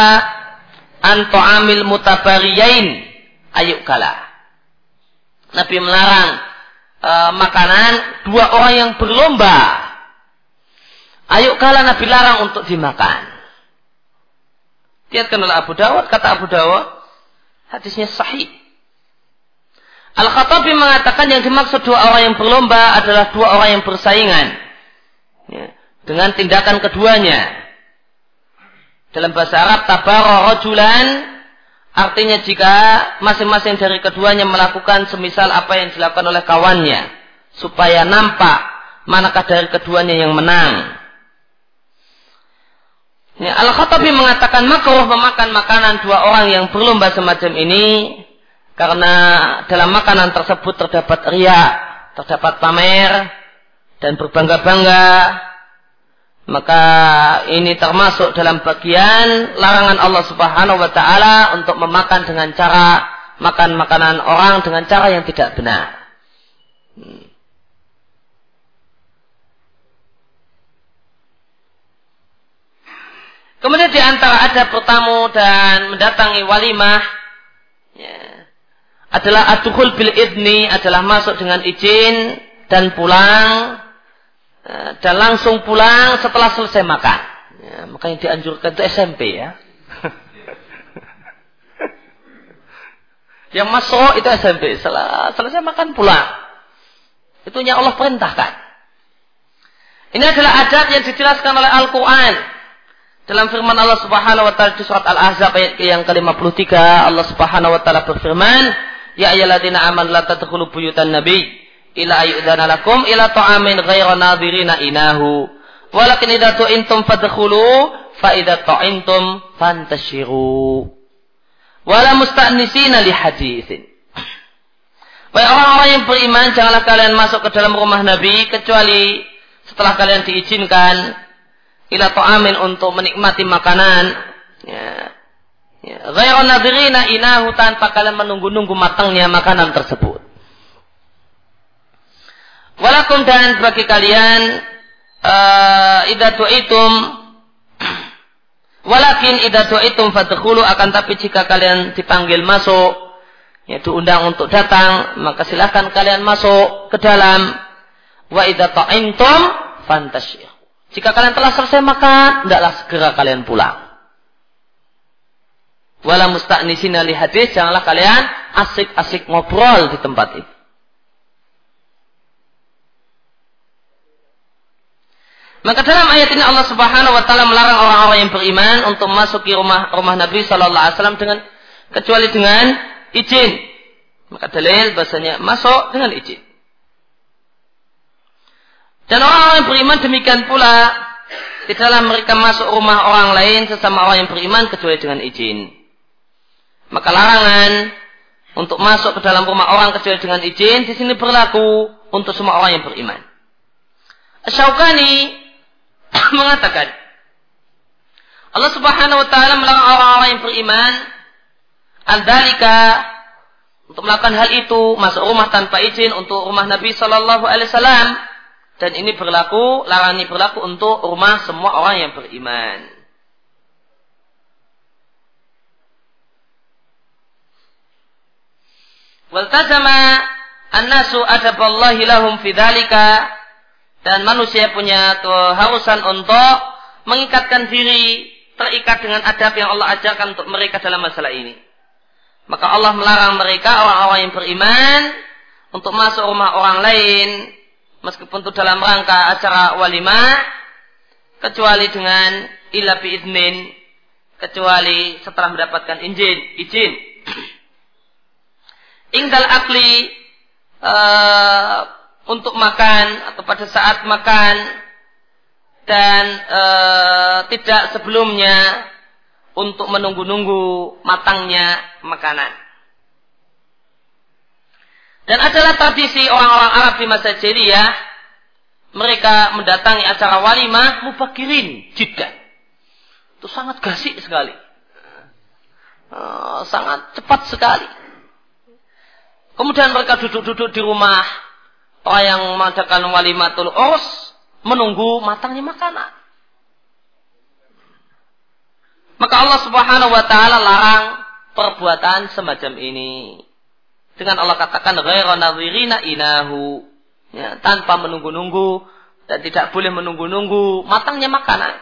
anto amil mutabariyain ayuk kala. Nabi melarang uh, makanan dua orang yang berlomba Ayo kala Nabi larang untuk dimakan. Lihatkan oleh Abu Dawud, kata Abu Dawud, hadisnya sahih. Al-Khattabi mengatakan yang dimaksud dua orang yang berlomba adalah dua orang yang bersaingan. Ya, dengan tindakan keduanya. Dalam bahasa Arab, tabara rojulan, artinya jika masing-masing dari keduanya melakukan semisal apa yang dilakukan oleh kawannya. Supaya nampak manakah dari keduanya yang menang. Ya, Al-Khattabi mengatakan makruh memakan makanan dua orang yang berlomba semacam ini karena dalam makanan tersebut terdapat ria, terdapat pamer dan berbangga-bangga. Maka ini termasuk dalam bagian larangan Allah Subhanahu wa taala untuk memakan dengan cara makan makanan orang dengan cara yang tidak benar. Kemudian di antara ada bertamu dan mendatangi walimah ya, adalah aduhul bil idni adalah masuk dengan izin dan pulang ya, dan langsung pulang setelah selesai makan. Ya, makanya dianjurkan itu SMP ya. Yang masuk itu SMP. Setelah selesai makan pulang. Itunya Allah perintahkan. Ini adalah adat yang dijelaskan oleh Al-Quran. Dalam firman Allah Subhanahu wa taala di surat Al-Ahzab ayat yang ke-53 Allah Subhanahu wa taala berfirman, "Ya ayyuhalladzina amanu la tadkhulu buyutan nabi ila ayyudana lakum ila ta'amin ghaira nadhirina inahu. Walakin idza tu'intum fadkhulu fa idza ta'intum fantashiru." Wala musta'nisina li haditsin. Baik orang-orang yang beriman, janganlah kalian masuk ke dalam rumah Nabi kecuali setelah kalian diizinkan ila ta'amin untuk menikmati makanan ya, Ya, ghairu nadirina inahu tanpa kalian menunggu-nunggu matangnya makanan tersebut. Walakum dan bagi kalian uh, idatu itum walakin idatu itum fadkhulu akan tapi jika kalian dipanggil masuk yaitu undang untuk datang maka silahkan kalian masuk ke dalam. Wa idza ta'imtum fantasyir jika kalian telah selesai makan hendaklah segera kalian pulang wala musta'nisina li hadis janganlah kalian asik-asik ngobrol di tempat itu Maka dalam ayat ini Allah Subhanahu wa taala melarang orang-orang yang beriman untuk masuk ke rumah rumah Nabi sallallahu alaihi wasallam dengan kecuali dengan izin. Maka dalil bahasanya masuk dengan izin. Dan orang-orang yang beriman demikian pula tidaklah mereka masuk rumah orang lain sesama orang yang beriman kecuali dengan izin. Maka larangan untuk masuk ke dalam rumah orang kecuali dengan izin di sini berlaku untuk semua orang yang beriman. Syaukani mengatakan Allah Subhanahu wa taala melarang orang-orang yang beriman andalika untuk melakukan hal itu masuk rumah tanpa izin untuk rumah Nabi Shallallahu alaihi wasallam dan ini berlaku larangan ini berlaku untuk rumah semua orang yang beriman. Waltazama an-nasu adaballahi lahum fi dan manusia punya keharusan untuk mengikatkan diri terikat dengan adab yang Allah ajarkan untuk mereka dalam masalah ini. Maka Allah melarang mereka orang-orang yang beriman untuk masuk rumah orang lain meskipun itu dalam rangka acara walimah kecuali dengan ila biiznin kecuali setelah mendapatkan izin izin ingdal akli uh, untuk makan atau pada saat makan dan e, tidak sebelumnya untuk menunggu-nunggu matangnya makanan. Dan adalah tradisi orang-orang Arab di masa jahiliyah mereka mendatangi acara walimah mufakirin jiddan. Itu sangat gasik sekali. E, sangat cepat sekali. Kemudian mereka duduk-duduk di rumah orang yang mengadakan walimatul urs menunggu matangnya makanan. Maka Allah Subhanahu wa taala larang perbuatan semacam ini. Dengan Allah katakan ghairu nadhirina inahu. Ya, tanpa menunggu-nunggu dan tidak boleh menunggu-nunggu matangnya makanan.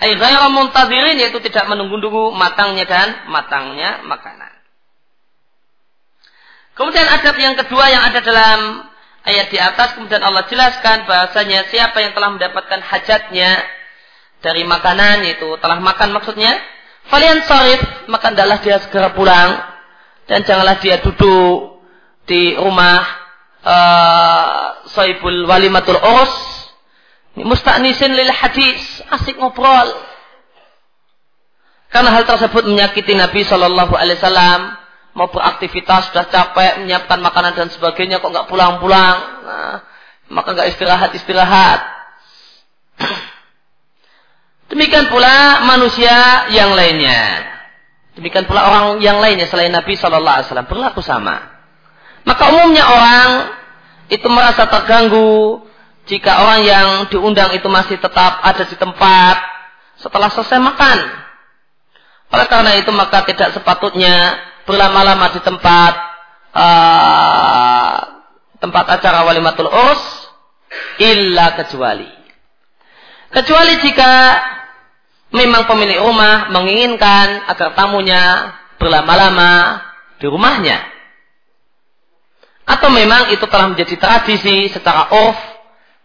Ai ghairu muntadhirin yaitu tidak menunggu-nunggu matangnya dan matangnya makanan. Kemudian adab yang kedua yang ada dalam ayat di atas kemudian Allah jelaskan bahasanya siapa yang telah mendapatkan hajatnya dari makanan itu telah makan maksudnya kalian sarif maka adalah dia segera pulang dan janganlah dia duduk di rumah uh, Saibul Walimatul Urs musta'nisin lil hadis asik ngobrol. Karena hal tersebut menyakiti Nabi Shallallahu Alaihi Wasallam mau beraktivitas sudah capek menyiapkan makanan dan sebagainya kok nggak pulang-pulang? Nah, maka nggak istirahat istirahat. Demikian pula manusia yang lainnya. Demikian pula orang yang lainnya selain Nabi Shallallahu Alaihi Wasallam. Berlaku sama. Maka umumnya orang itu merasa terganggu jika orang yang diundang itu masih tetap ada di tempat setelah selesai makan. Oleh karena itu maka tidak sepatutnya berlama-lama di tempat uh, tempat acara walimatul urs illa kecuali. Kecuali jika memang pemilik rumah menginginkan agar tamunya berlama-lama di rumahnya. Atau memang itu telah menjadi tradisi secara off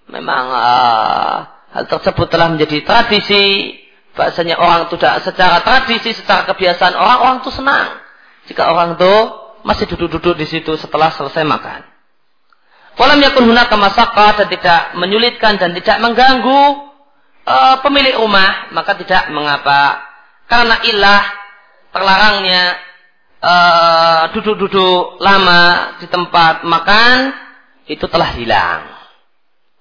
memang uh, hal tersebut telah menjadi tradisi bahasanya orang itu secara tradisi secara kebiasaan orang-orang itu senang jika orang itu masih duduk-duduk di situ setelah selesai makan. Walam yakun hunaka masaqah dan tidak menyulitkan dan tidak mengganggu uh, pemilik rumah, maka tidak mengapa. Karena ilah terlarangnya uh, duduk-duduk lama di tempat makan itu telah hilang.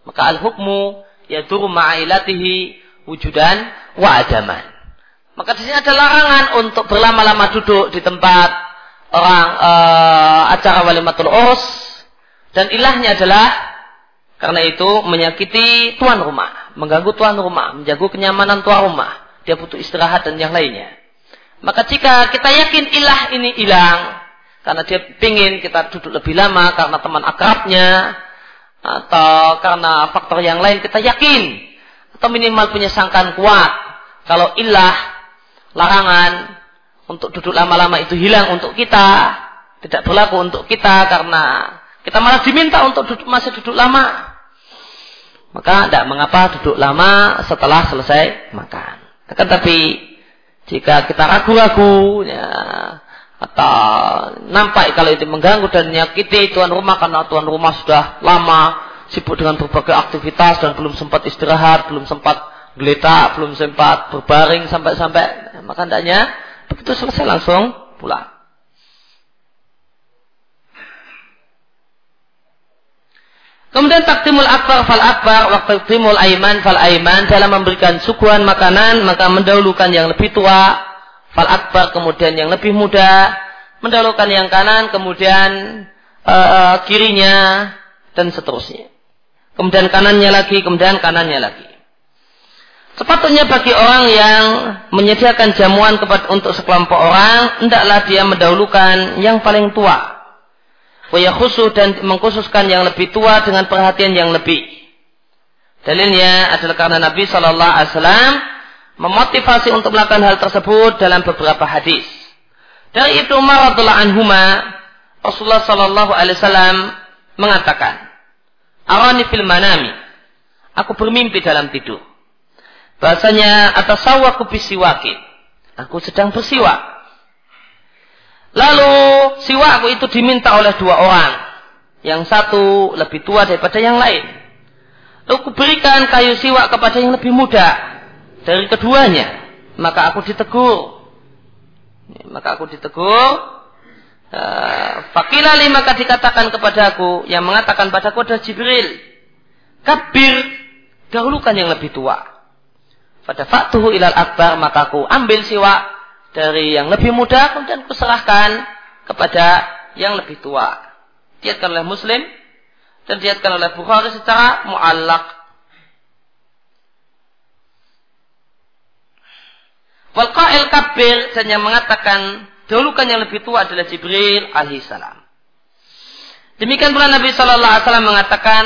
Maka al-hukmu yaduru ma'ilatihi wujudan wa adaman. Maka di sini ada larangan untuk berlama-lama duduk di tempat orang uh, acara walimatul urs dan ilahnya adalah karena itu menyakiti tuan rumah, mengganggu tuan rumah, menjaga kenyamanan tuan rumah. Dia butuh istirahat dan yang lainnya. Maka jika kita yakin ilah ini hilang, karena dia ingin kita duduk lebih lama karena teman akrabnya, atau karena faktor yang lain kita yakin, atau minimal punya sangkaan kuat, kalau ilah, larangan, untuk duduk lama-lama itu hilang untuk kita, tidak berlaku untuk kita karena kita malah diminta untuk duduk masih duduk lama. Maka tidak mengapa duduk lama setelah selesai makan. Akan tapi jika kita ragu-ragu ya, atau nampak kalau itu mengganggu dan menyakiti tuan rumah karena tuan rumah sudah lama sibuk dengan berbagai aktivitas dan belum sempat istirahat, belum sempat geletak, belum sempat berbaring sampai-sampai maka hendaknya begitu selesai langsung pulang. Kemudian takdimul akbar fal akbar, waktu takdimul aiman fal aiman dalam memberikan suguhan makanan maka mendahulukan yang lebih tua fal akbar kemudian yang lebih muda, mendahulukan yang kanan kemudian uh, kirinya dan seterusnya. Kemudian kanannya lagi, kemudian kanannya lagi. Sepatutnya bagi orang yang menyediakan jamuan kepada untuk sekelompok orang, hendaklah dia mendahulukan yang paling tua khusus dan mengkhususkan yang lebih tua dengan perhatian yang lebih. Dalilnya adalah karena Nabi Shallallahu Alaihi Wasallam memotivasi untuk melakukan hal tersebut dalam beberapa hadis. Dari Ibnu Umar anhuma, Rasulullah Shallallahu Alaihi Wasallam mengatakan, "Arani fil manami." Aku bermimpi dalam tidur. Bahasanya atas sawaku bisiwakin. Aku sedang bersiwak. Lalu siwaku itu diminta oleh dua orang. Yang satu lebih tua daripada yang lain. Lalu kuberikan kayu siwak kepada yang lebih muda dari keduanya. Maka aku ditegur. Maka aku ditegur. Uh, Fakilali maka dikatakan kepadaku yang mengatakan padaku adalah Jibril. Kabir dahulukan yang lebih tua. Pada faktuhu ilal akbar maka aku ambil siwak dari yang lebih muda kemudian kuserahkan kepada yang lebih tua. Diatkan oleh Muslim dan diatkan oleh Bukhari secara muallak. Wal qail kabir dan yang mengatakan dahulukan yang lebih tua adalah Jibril alaihissalam. Demikian pula Nabi Shallallahu Alaihi Wasallam mengatakan,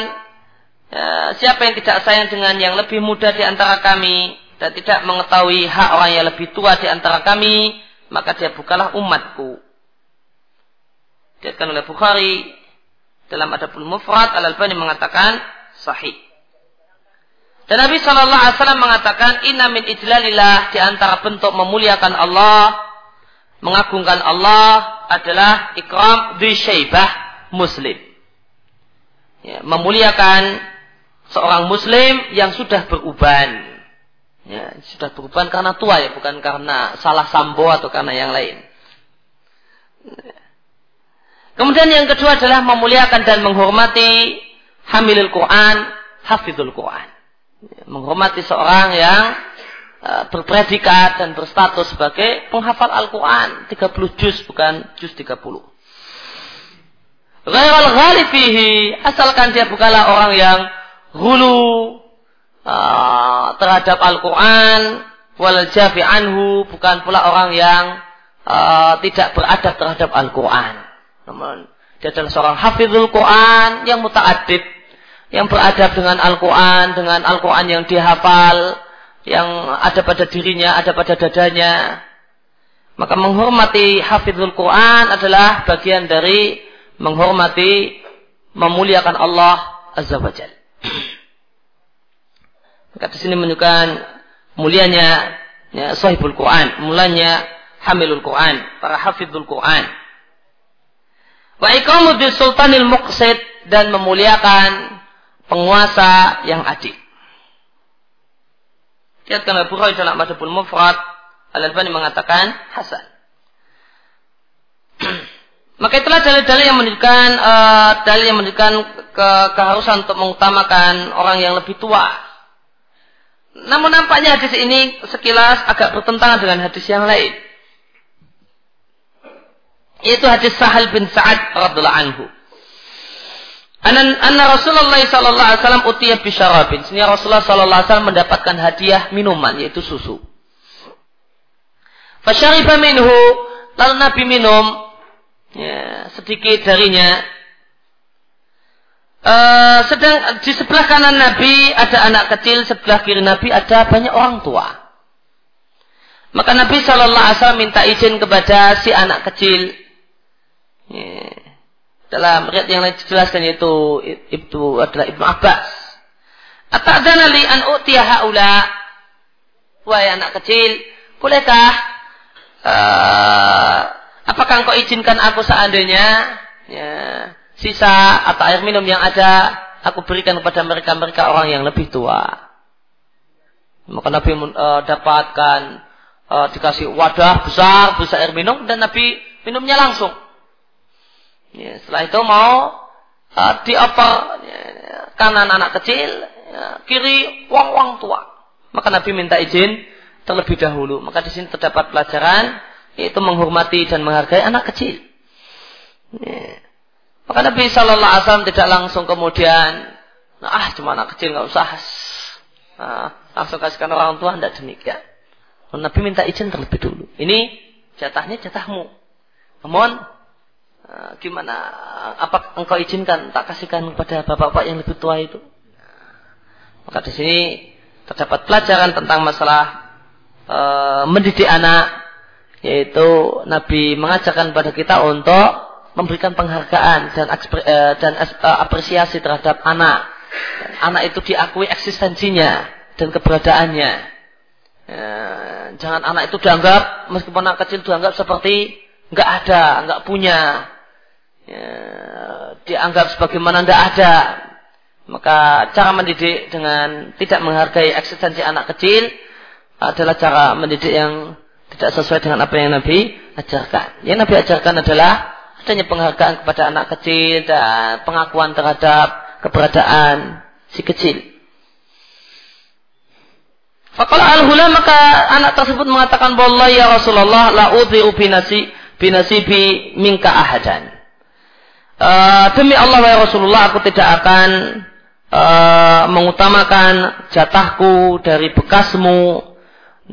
ya, siapa yang tidak sayang dengan yang lebih muda di antara kami, dan tidak mengetahui hak orang yang lebih tua di antara kami, maka dia bukalah umatku. Diatkan oleh Bukhari dalam Adabul Mufrad Al-Albani mengatakan sahih. Dan Nabi Shallallahu Alaihi Wasallam mengatakan inna min ijlalillah di antara bentuk memuliakan Allah, mengagungkan Allah adalah ikram di syaibah muslim. Ya, memuliakan seorang muslim yang sudah beruban Ya, sudah beruban karena tua ya, bukan karena salah sambo atau karena yang lain. Kemudian yang kedua adalah memuliakan dan menghormati hamilul Quran, hafidul Quran. Ya, menghormati seorang yang uh, berpredikat dan berstatus sebagai penghafal Al-Quran. 30 juz, bukan juz 30. Ghairul ghalifihi, asalkan dia bukanlah orang yang hulu, uh, terhadap Al-Quran wal jafi anhu bukan pula orang yang uh, tidak beradab terhadap Al-Quran. Namun dia adalah seorang hafizul Quran yang muta'adib yang beradab dengan Al-Quran, dengan Al-Quran yang dihafal, yang ada pada dirinya, ada pada dadanya. Maka menghormati hafizul Quran adalah bagian dari menghormati, memuliakan Allah Azza wa Jalla. Maka di sini menunjukkan mulianya ya, sahibul Quran, mulanya hamilul Quran, para hafidul Quran. Wa iqamu sultanil muqsid dan memuliakan penguasa yang adil. Lihatkan Abu Bukhari dalam Madhabul Mufrad, Al-Albani mengatakan hasan. Maka itulah dalil-dalil yang menunjukkan uh, dalil yang menunjukkan ke, keharusan untuk mengutamakan orang yang lebih tua Namun nampaknya hadis ini sekilas agak bertentangan dengan hadis yang lain. Yaitu hadis Sahal bin Sa'ad radhiallahu anhu. Anna Rasulullah sallallahu alaihi wasallam utiya bisyarabin. Sini Rasulullah sallallahu alaihi wasallam mendapatkan hadiah minuman yaitu susu. Fasyariba minhu, lalu Nabi minum ya, sedikit darinya. Uh, sedang di sebelah kanan Nabi ada anak kecil, sebelah kiri Nabi ada banyak orang tua. Maka Nabi Shallallahu Alaihi Wasallam minta izin kepada si anak kecil. Dalam riwayat yang lain dijelaskan yaitu itu adalah Ibnu Abbas. Atadana li an utiya haula. Wahai anak kecil, bolehkah uh, apakah engkau izinkan aku seandainya ya, sisa atau air minum yang ada aku berikan kepada mereka-mereka orang yang lebih tua. Maka Nabi uh, dapatkan uh, dikasih wadah besar besar air minum dan Nabi minumnya langsung. Ya, setelah itu mau uh, dioper ya, kanan anak kecil, ya, kiri wong-wong tua. Maka Nabi minta izin terlebih dahulu. Maka di sini terdapat pelajaran yaitu menghormati dan menghargai anak kecil. Ya. Maka Nabi Shallallahu Alaihi Wasallam tidak langsung kemudian, nah, ah cuma anak kecil nggak usah, nah, langsung kasihkan orang tua tidak demikian. Nabi minta izin terlebih dulu. Ini jatahnya jatahmu. Namun uh, gimana? Apa engkau izinkan tak kasihkan kepada bapak-bapak yang lebih tua itu? Maka di sini terdapat pelajaran tentang masalah uh, mendidik anak, yaitu Nabi mengajarkan pada kita untuk memberikan penghargaan dan eh, dan eh, apresiasi terhadap anak. Anak itu diakui eksistensinya dan keberadaannya. Ya, jangan anak itu dianggap meskipun anak kecil dianggap seperti nggak ada, nggak punya. Ya, dianggap sebagaimana nggak ada. Maka cara mendidik dengan tidak menghargai eksistensi anak kecil adalah cara mendidik yang tidak sesuai dengan apa yang Nabi ajarkan. Yang Nabi ajarkan adalah adanya penghargaan kepada anak kecil dan pengakuan terhadap keberadaan si kecil. Fakala al-hula maka anak tersebut mengatakan bahwa ya Rasulullah la udhi'u binasi binasibi minka ahadan. Uh, demi Allah ya Rasulullah aku tidak akan uh, mengutamakan jatahku dari bekasmu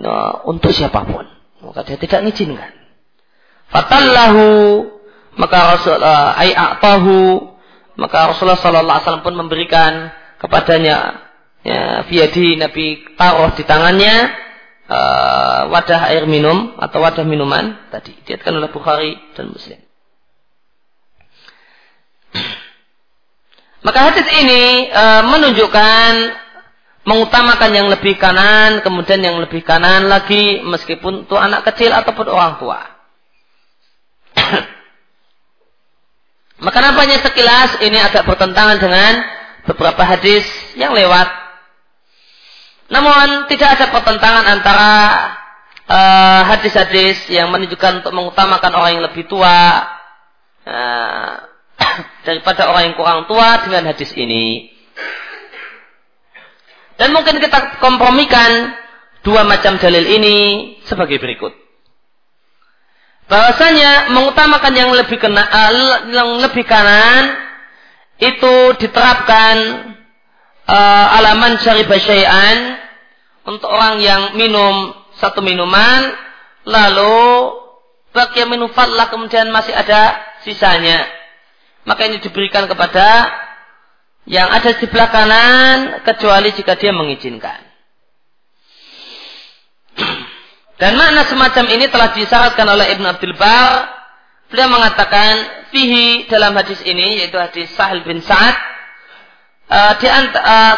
uh, untuk siapa pun. Maka dia tidak mengizinkan. Fatallahu maka Rasul uh, maka Rasulullah sallallahu alaihi wasallam pun memberikan kepadanya ya fiadi Nabi taruh di tangannya uh, wadah air minum atau wadah minuman tadi diatkan oleh Bukhari dan Muslim. Maka hadis ini uh, menunjukkan mengutamakan yang lebih kanan, kemudian yang lebih kanan lagi meskipun itu anak kecil ataupun orang tua. Maka nampaknya sekilas ini agak bertentangan dengan beberapa hadis yang lewat. Namun tidak ada pertentangan antara uh, hadis-hadis yang menunjukkan untuk mengutamakan orang yang lebih tua uh, daripada orang yang kurang tua dengan hadis ini. Dan mungkin kita kompromikan dua macam dalil ini sebagai berikut bahwasanya mengutamakan yang lebih kena, uh, yang lebih kanan itu diterapkan uh, alaman syari syai'an untuk orang yang minum satu minuman lalu bagi yang minum fadlah kemudian masih ada sisanya. Maka ini diberikan kepada yang ada di sebelah kanan kecuali jika dia mengizinkan Dan makna semacam ini telah disyaratkan oleh Ibn Abdul Bar. Beliau mengatakan fihi dalam hadis ini yaitu hadis Sahal bin Sa'ad uh, di uh,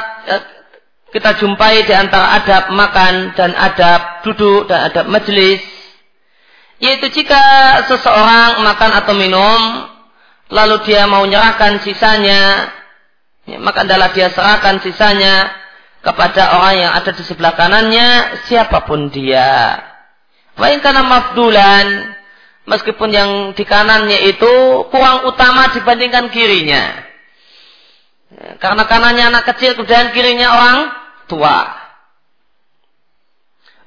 kita jumpai di antara adab makan dan adab duduk dan adab majelis yaitu jika seseorang makan atau minum lalu dia mau menyerahkan sisanya ya, maka adalah dia serahkan sisanya kepada orang yang ada di sebelah kanannya siapa pun dia Wain karena mafdulan, meskipun yang di kanannya itu kurang utama dibandingkan kirinya. Ya, karena kanannya anak kecil, kemudian kirinya orang tua.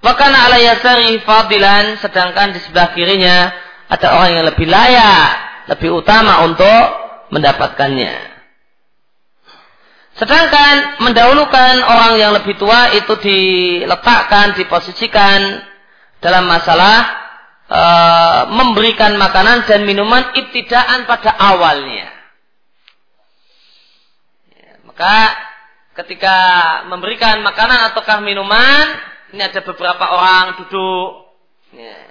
Wakana ala yasari fadilan sedangkan di sebelah kirinya ada orang yang lebih layak, lebih utama untuk mendapatkannya. Sedangkan mendahulukan orang yang lebih tua itu diletakkan, diposisikan dalam masalah e, memberikan makanan dan minuman ibtidaan pada awalnya. Ya, maka ketika memberikan makanan ataukah minuman, ini ada beberapa orang duduk. Ya.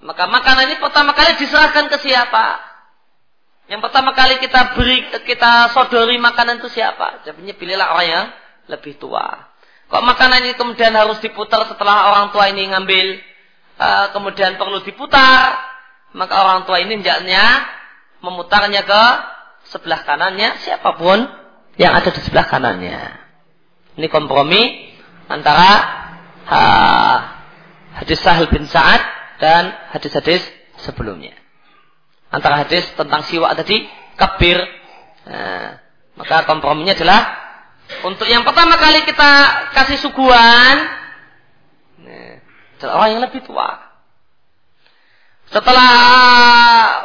Maka makanan ini pertama kali diserahkan ke siapa? Yang pertama kali kita beri, kita sodori makanan itu siapa? Jawabnya pilihlah orang yang lebih tua. Kok makanan ini kemudian harus diputar setelah orang tua ini ngambil, uh, kemudian perlu diputar, maka orang tua ini hendaknya memutarnya ke sebelah kanannya siapa pun yang ada di sebelah kanannya. Ini kompromi antara uh, hadis Sahil bin Sa'ad dan hadis-hadis sebelumnya antara hadis tentang siwak tadi kabir. Nah, maka komprominya adalah untuk yang pertama kali kita kasih suguhan nah, orang yang lebih tua. Setelah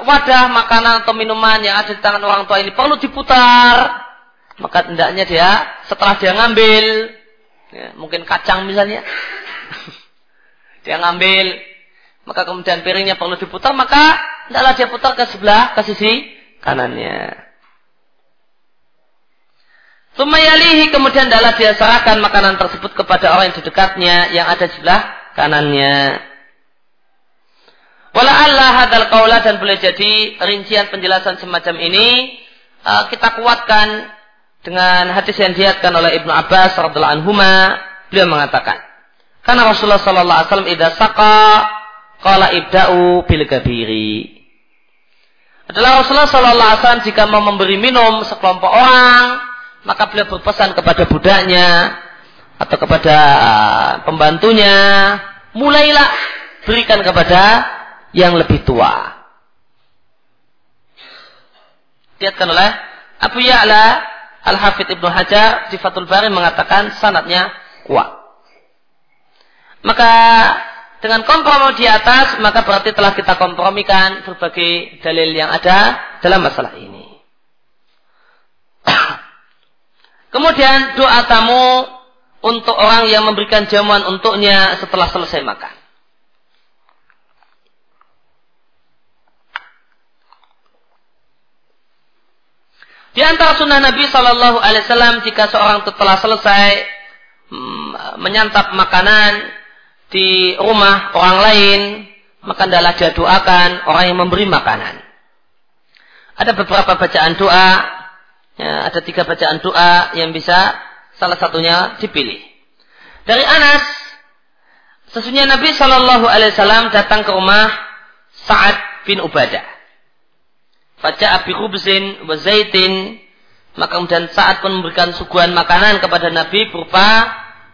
wadah makanan atau minuman yang ada di tangan orang tua ini perlu diputar, maka hendaknya dia setelah dia ngambil, ya, mungkin kacang misalnya, dia ngambil, maka kemudian piringnya perlu diputar, maka Tidaklah dia putar ke sebelah, ke sisi kanannya. Sumayalihi kemudian adalah dia serahkan makanan tersebut kepada orang yang di dekatnya yang ada di sebelah kanannya. Wala Allah hadal kaula dan boleh jadi rincian penjelasan semacam ini uh, kita kuatkan dengan hadis yang diatkan oleh Ibnu Abbas radhiallahu anhu beliau mengatakan karena Rasulullah sallallahu alaihi wasallam idza saqa qala ibda'u bil kabiri adalah Rasulullah Sallallahu Alaihi Wasallam jika mau memberi minum sekelompok orang, maka beliau berpesan kepada budaknya atau kepada uh, pembantunya, mulailah berikan kepada yang lebih tua. Diatkan oleh Abu Ya'la Al-Hafidh Ibnu Hajar di Fathul Bari mengatakan sanatnya kuat. Maka dengan kompromi di atas, maka berarti telah kita kompromikan berbagai dalil yang ada dalam masalah ini. Kemudian doa tamu untuk orang yang memberikan jamuan untuknya setelah selesai makan. Di antara sunnah Nabi Shallallahu Alaihi Wasallam jika seorang telah selesai mm, menyantap makanan di rumah orang lain, maka adalah dia doakan orang yang memberi makanan. Ada beberapa bacaan doa, ya, ada tiga bacaan doa yang bisa salah satunya dipilih. Dari Anas, sesungguhnya Nabi Shallallahu Alaihi Wasallam datang ke rumah Sa'ad bin Ubadah. Baca api kubzin wa zaitin, maka kemudian saat pun memberikan suguhan makanan kepada Nabi berupa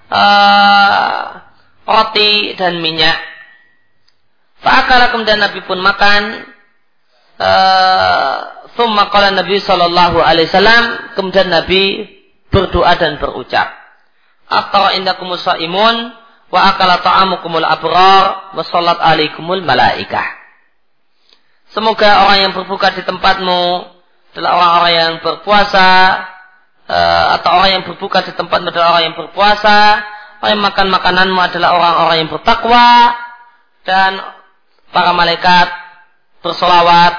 uh, roti dan minyak. Fa'akala kemudian Nabi pun makan. Thumma qala Nabi sallallahu alaihi wasallam kemudian Nabi berdoa dan berucap. Aftara indakum imun wa akala ta'amukumul abrar wa salat alaikumul malaikah. Semoga orang yang berbuka di tempatmu adalah orang-orang yang berpuasa atau orang yang berbuka di tempat adalah orang yang berpuasa yang makan makananmu adalah orang-orang yang bertakwa dan para malaikat bersolawat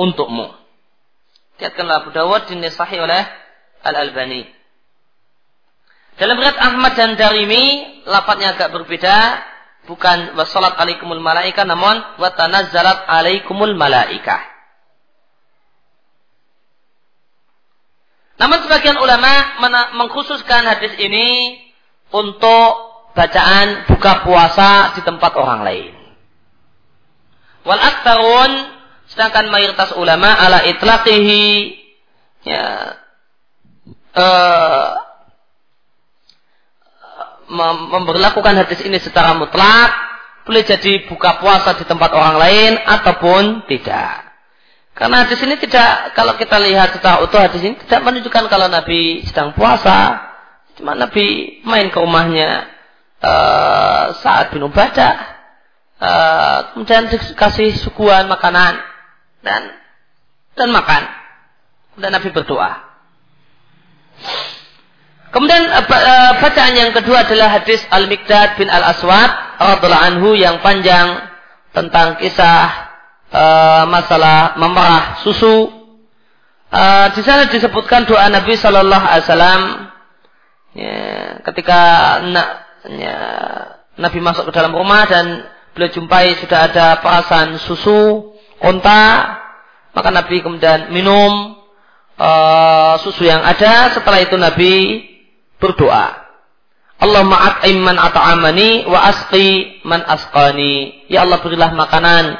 untukmu. Lihatkanlah Abu Dawud dinisahhi oleh Al-Albani. Dalam riwayat Ahmad dan Darimi, lapatnya agak berbeda. Bukan wassalat alaikumul malaika, namun watanazzalat alaikumul malaika. Namun sebagian ulama mengkhususkan hadis ini untuk bacaan buka puasa di tempat orang lain. Wal aktarun sedangkan mayoritas ulama ala itlaqihi ya uh, memperlakukan hadis ini secara mutlak boleh jadi buka puasa di tempat orang lain ataupun tidak. Karena hadis ini tidak, kalau kita lihat secara utuh hadis ini tidak menunjukkan kalau Nabi sedang puasa Cuma Nabi main ke rumahnya uh, saat bin Ubadah uh, kemudian dikasih suguhan makanan dan dan makan dan Nabi berdoa Kemudian bacaan yang kedua adalah hadis Al-Miqdad bin Al-Aswad radhiallahu anhu yang panjang tentang kisah uh, masalah memerah susu. Uh, di sana disebutkan doa Nabi Shallallahu Alaihi Wasallam ya, ketika na, ya, Nabi masuk ke dalam rumah dan beliau jumpai sudah ada perasan susu onta, maka Nabi kemudian minum uh, susu yang ada. Setelah itu Nabi berdoa. Allahumma at'im man at'amani wa asqi man asqani. Ya Allah berilah makanan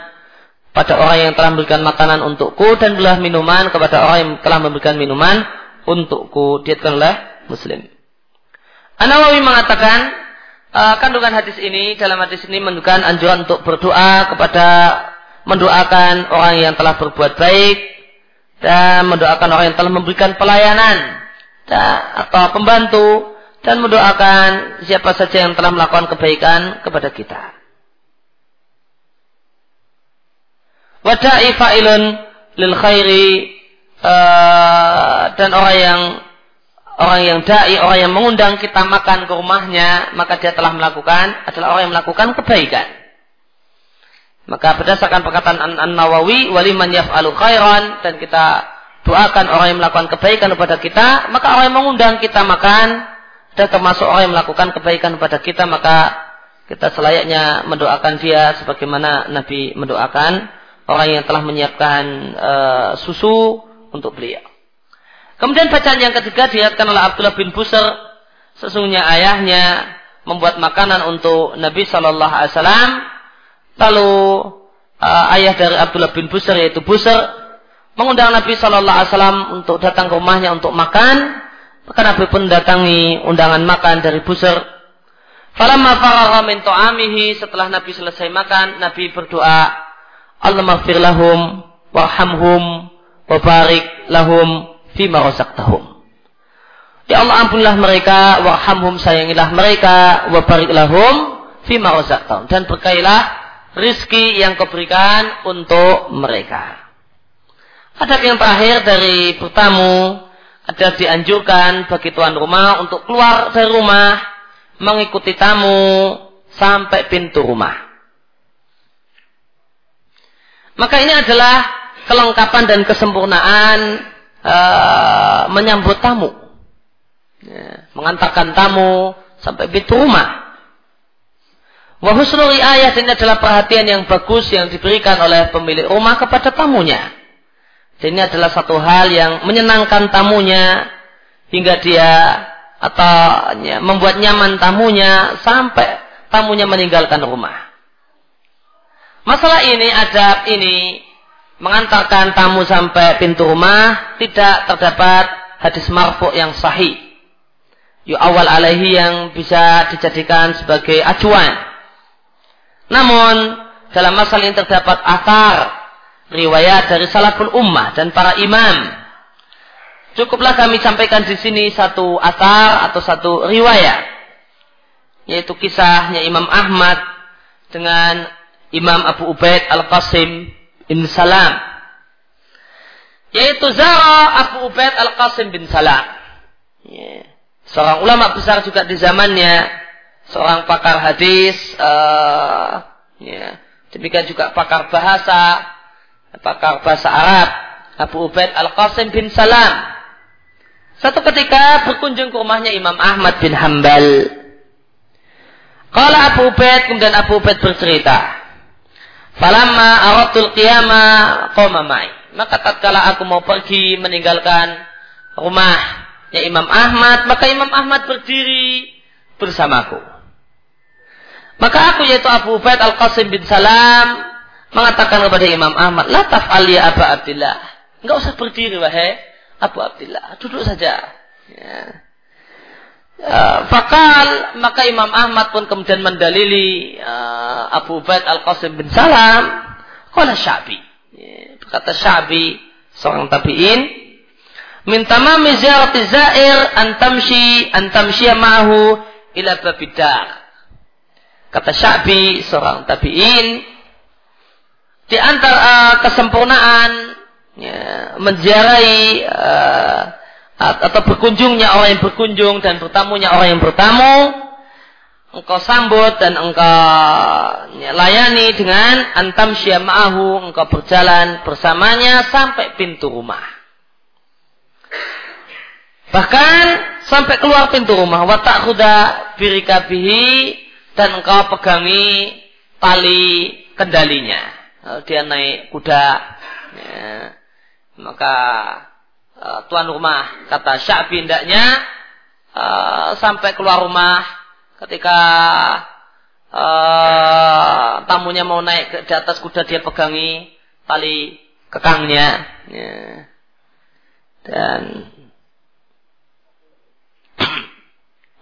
pada orang yang telah memberikan makanan untukku dan berilah minuman kepada orang yang telah memberikan minuman untukku. Diatkanlah Muslim. An-Nawawi mengatakan uh, kandungan hadis ini dalam hadis ini menunjukkan anjuran untuk berdoa kepada mendoakan orang yang telah berbuat baik dan mendoakan orang yang telah memberikan pelayanan atau pembantu dan mendoakan siapa saja yang telah melakukan kebaikan kepada kita. Wada'i fa'ilun lil khairi uh, dan orang yang orang yang dai, orang yang mengundang kita makan ke rumahnya, maka dia telah melakukan adalah orang yang melakukan kebaikan. Maka berdasarkan perkataan An-Nawawi, waliman yaf'alu khairan dan kita doakan orang yang melakukan kebaikan kepada kita, maka orang yang mengundang kita makan dan termasuk orang yang melakukan kebaikan kepada kita, maka kita selayaknya mendoakan dia sebagaimana Nabi mendoakan orang yang telah menyiapkan uh, susu untuk beliau. Kemudian bacaan yang ketiga dilihatkan oleh Abdullah bin Busar, sesungguhnya ayahnya membuat makanan untuk Nabi Shallallahu Alaihi Wasallam. Lalu uh, ayah dari Abdullah bin Busar yaitu Busar mengundang Nabi Shallallahu Alaihi Wasallam untuk datang ke rumahnya untuk makan, maka Nabi pun datangi undangan makan dari Busur. Falamma faragha min ta'amihi setelah Nabi selesai makan, Nabi berdoa, Allah maghfir lahum warhamhum wa barik lahum fima razaqtahum. Ya Allah ampunilah mereka, warhamhum sayangilah mereka, wa barik lahum fima razaqtahum dan berkailah rizki yang kau berikan untuk mereka. Adab yang terakhir dari bertamu ada dianjurkan bagi tuan rumah untuk keluar dari rumah mengikuti tamu sampai pintu rumah. Maka ini adalah kelengkapan dan kesempurnaan uh, menyambut tamu. Ya, mengantarkan tamu sampai pintu rumah. Wahusnul ayat ini adalah perhatian yang bagus yang diberikan oleh pemilik rumah kepada tamunya. Dan ini adalah satu hal yang menyenangkan tamunya hingga dia atau ya, membuat nyaman tamunya sampai tamunya meninggalkan rumah. Masalah ini, adab ini mengantarkan tamu sampai pintu rumah tidak terdapat hadis marfu yang sahih. Yu awal alaihi yang bisa dijadikan sebagai acuan. Namun dalam masalah ini terdapat akar riwayat dari salaful ummah dan para imam. Cukuplah kami sampaikan di sini satu asar atau satu riwayat. Yaitu kisahnya Imam Ahmad dengan Imam Abu Ubaid Al-Qasim bin Salam. Yaitu Zara Abu Ubaid Al-Qasim bin Salam. Yeah. Seorang ulama besar juga di zamannya. Seorang pakar hadis. Uh, yeah. Demikian juga pakar bahasa pakar bahasa Arab Abu Ubaid Al-Qasim bin Salam. Satu ketika berkunjung ke rumahnya Imam Ahmad bin Hambal. Kalau Abu Ubaid kemudian Abu Ubaid bercerita. Falamma aratul qiyama qoma ma'i. Maka tatkala aku mau pergi meninggalkan rumahnya Imam Ahmad, maka Imam Ahmad berdiri bersamaku. Maka aku yaitu Abu Ubaid Al-Qasim bin Salam mengatakan kepada Imam Ahmad, "La taf'al ya Abu Abdillah." Enggak usah berdiri wahai Abu Abdillah, duduk saja. Ya. Uh, fakal maka Imam Ahmad pun kemudian mendalili uh, Abu Ubaid Al Qasim bin Salam Kala Syabi. Ya, berkata Syabi seorang tabi'in min tamami ziyarati zair antamshi antamshi ma'hu ila babidar Kata Syabi, seorang tabi'in, di antara uh, kesempurnaan ya, menziarahi uh, atau berkunjungnya orang yang berkunjung dan bertamunya orang yang bertamu, engkau sambut dan engkau ya, layani dengan antam syama'ahu, engkau berjalan bersamanya sampai pintu rumah. Bahkan sampai keluar pintu rumah, watak kuda birikabihi dan engkau pegangi tali kendalinya. Dia naik kuda. Ya, maka uh, tuan rumah kata Syabi hendaknya uh, sampai keluar rumah ketika uh, tamunya mau naik ke di atas kuda dia pegangi tali kekangnya ya. dan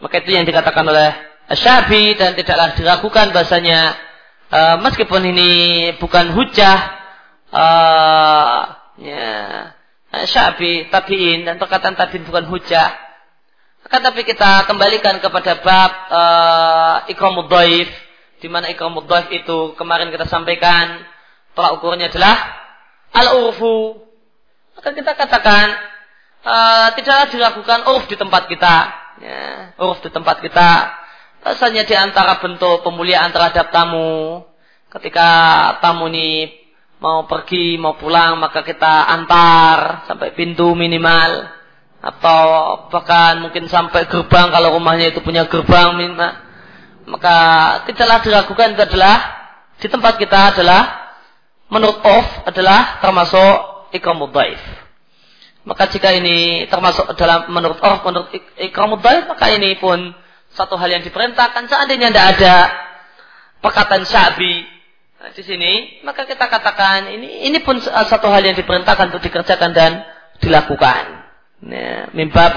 maka itu yang dikatakan oleh Syabi dan tidaklah diragukan bahasanya uh, meskipun ini bukan hujah uh, ya syabi tabiin dan perkataan tabiin bukan hujah. Akan tapi kita kembalikan kepada bab uh, ikramud dhaif di mana ikramud itu kemarin kita sampaikan tolak ukurnya adalah al-urfu. Maka kita katakan uh, tidaklah dilakukan urf di tempat kita. Ya, urf di tempat kita. Rasanya di antara bentuk pemuliaan terhadap tamu. Ketika tamu ini mau pergi, mau pulang, maka kita antar sampai pintu minimal. Atau bahkan mungkin sampai gerbang kalau rumahnya itu punya gerbang minimal. Maka tidaklah dilakukan itu adalah di tempat kita adalah menurut off adalah termasuk ikramud. Maka jika ini termasuk dalam menurut off menurut ikramud maka ini pun satu hal yang diperintahkan seandainya tidak ada perkataan syabi nah, di sini maka kita katakan ini ini pun satu hal yang diperintahkan untuk dikerjakan dan dilakukan ya, mimba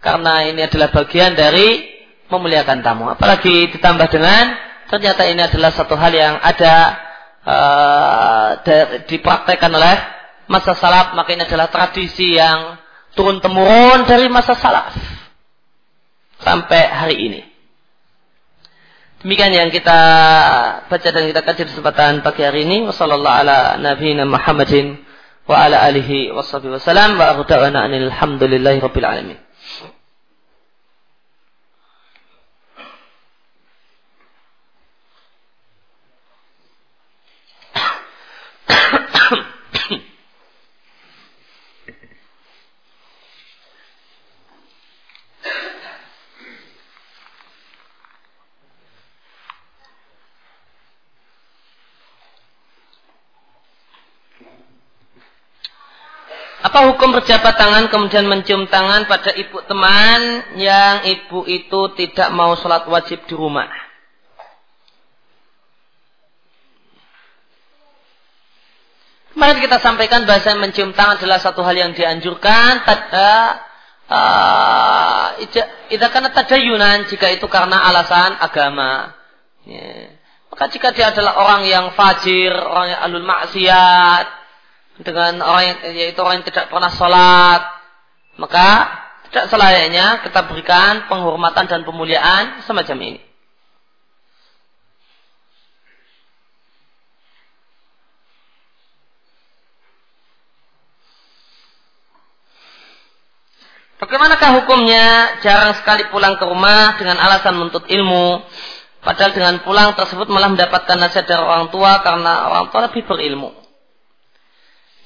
karena ini adalah bagian dari memuliakan tamu apalagi ditambah dengan ternyata ini adalah satu hal yang ada uh, dipraktekkan oleh masa salaf maka ini adalah tradisi yang turun temurun dari masa salaf sampai hari ini. Demikian yang kita baca dan kita kaji kesempatan pagi hari ini. Wassalamualaikum ala nabiyina Muhammadin wa ala alihi wa sahbihi wasallam wa alhamdulillahi rabbil alamin. Apa hukum berjabat tangan kemudian mencium tangan pada ibu teman yang ibu itu tidak mau sholat wajib di rumah? Kemarin kita sampaikan bahasa mencium tangan adalah satu hal yang dianjurkan. Tada, uh, ida karena tadayunan jika itu karena alasan agama. Ya. Maka jika dia adalah orang yang fajir, orang yang alul maksiat, dengan orang yang yaitu orang yang tidak pernah sholat maka tidak selayaknya kita berikan penghormatan dan pemuliaan semacam ini. Bagaimanakah hukumnya jarang sekali pulang ke rumah dengan alasan menuntut ilmu Padahal dengan pulang tersebut malah mendapatkan nasihat dari orang tua karena orang tua lebih berilmu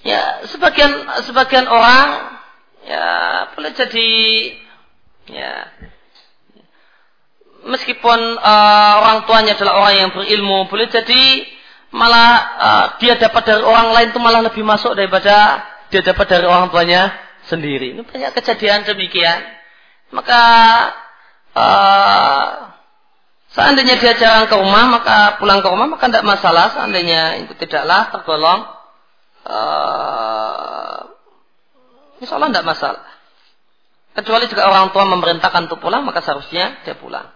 ya sebagian sebagian orang ya boleh jadi ya meskipun uh, orang tuanya adalah orang yang berilmu boleh jadi malah uh, dia dapat dari orang lain itu malah lebih masuk daripada dia dapat dari orang tuanya sendiri. Ini banyak kejadian demikian. Maka uh, seandainya dia jarang ke rumah maka pulang ke rumah maka tidak masalah. Seandainya itu tidaklah tergolong uh, insya Allah tidak masalah. Kecuali jika orang tua memerintahkan untuk pulang, maka seharusnya dia pulang.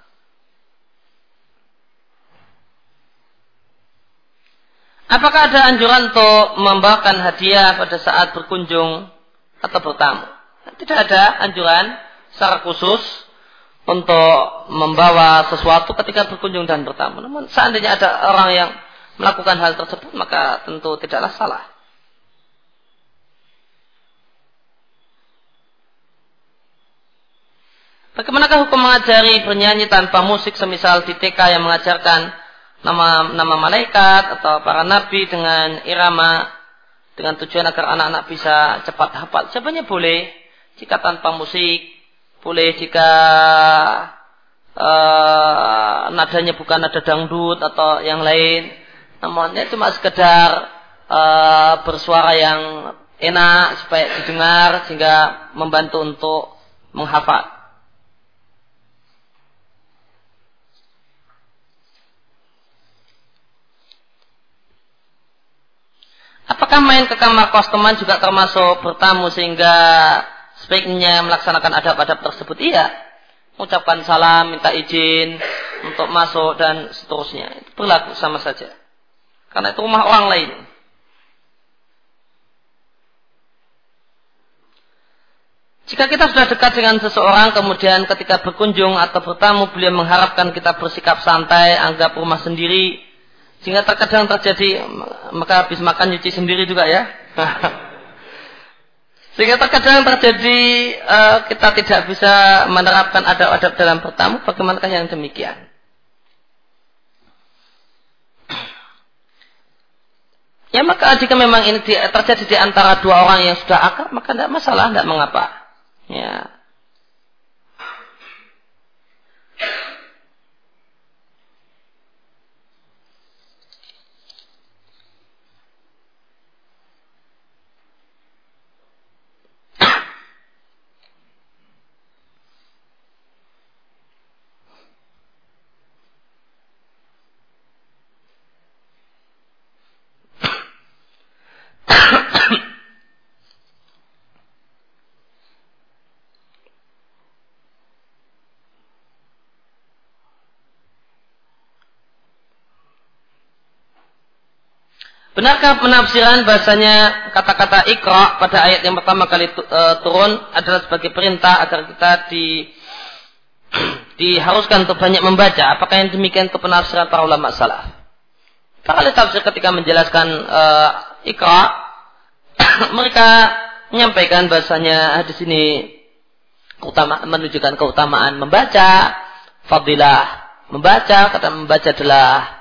Apakah ada anjuran untuk membawakan hadiah pada saat berkunjung atau bertamu? Tidak ada anjuran secara khusus untuk membawa sesuatu ketika berkunjung dan bertamu. Namun seandainya ada orang yang melakukan hal tersebut maka tentu tidaklah salah. Bagaimanakah hukum mengajari bernyanyi tanpa musik semisal di TK yang mengajarkan nama nama malaikat atau para nabi dengan irama dengan tujuan agar anak-anak bisa cepat hafal. Sebenarnya boleh jika tanpa musik, boleh jika uh, nadanya bukan nada dangdut atau yang lain. Namun ini cuma sekedar uh, bersuara yang enak supaya didengar sehingga membantu untuk menghafal. Apakah main ke kamar kos teman juga termasuk bertamu sehingga sebaiknya melaksanakan adab-adab tersebut? Iya. Ucapkan salam, minta izin untuk masuk dan seterusnya. Itu berlaku sama saja. Karena itu rumah orang lain. Jika kita sudah dekat dengan seseorang, kemudian ketika berkunjung atau bertamu, beliau mengharapkan kita bersikap santai, anggap rumah sendiri, sehingga terkadang terjadi maka habis makan nyuci sendiri juga ya. Sehingga terkadang terjadi uh, kita tidak bisa menerapkan adab-adab dalam bertamu. Bagaimanakah yang demikian? Ya maka jika memang ini terjadi di antara dua orang yang sudah akrab maka tidak masalah, tidak mengapa. Ya. Benarkah penafsiran bahasanya kata-kata ikra pada ayat yang pertama kali uh, turun adalah sebagai perintah agar kita di diharuskan untuk banyak membaca? Apakah yang demikian ke penafsiran para ulama salaf? Para ahli tafsir ketika menjelaskan uh, ikra mereka menyampaikan bahasanya di sini utama menunjukkan keutamaan membaca, fadilah membaca, kata membaca adalah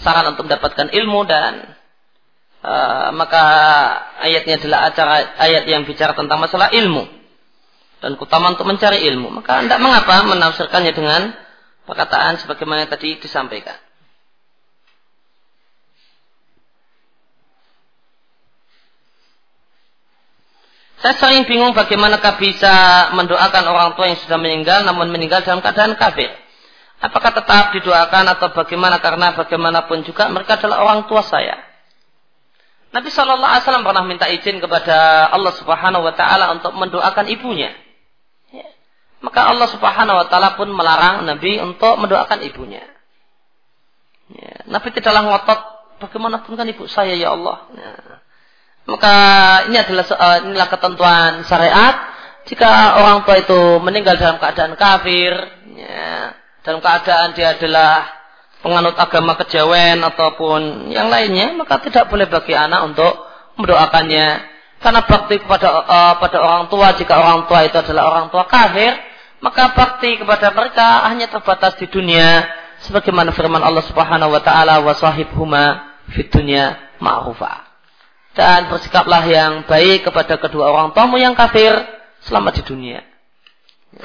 saran untuk mendapatkan ilmu dan Eh, maka ayatnya adalah acara ayat yang bicara tentang masalah ilmu dan keutamaan untuk mencari ilmu. Maka tidak mengapa menafsirkannya dengan perkataan sebagaimana tadi disampaikan. Saya sering bingung bagaimanakah bisa mendoakan orang tua yang sudah meninggal namun meninggal dalam keadaan kafir. Apakah tetap didoakan atau bagaimana karena bagaimanapun juga mereka adalah orang tua saya. Nabi Shallallahu Alaihi Wasallam pernah minta izin kepada Allah Subhanahu Wa Taala untuk mendoakan ibunya. Ya. Maka Allah Subhanahu Wa Taala pun melarang Nabi untuk mendoakan ibunya. Ya. Nabi tidaklah ngotot bagaimanapun kan ibu saya ya Allah. Ya. Maka ini adalah uh, inilah ketentuan syariat. Jika orang tua itu meninggal dalam keadaan kafir, ya, dalam keadaan dia adalah penganut agama kejawen ataupun yang lainnya, maka tidak boleh bagi anak untuk mendoakannya. Karena bakti kepada uh, pada orang tua jika orang tua itu adalah orang tua kafir, maka bakti kepada mereka hanya terbatas di dunia sebagaimana firman Allah Subhanahu wa taala wa sahibhuma fid dunya ma'rufa. Dan bersikaplah yang baik kepada kedua orang tuamu yang kafir selama di dunia.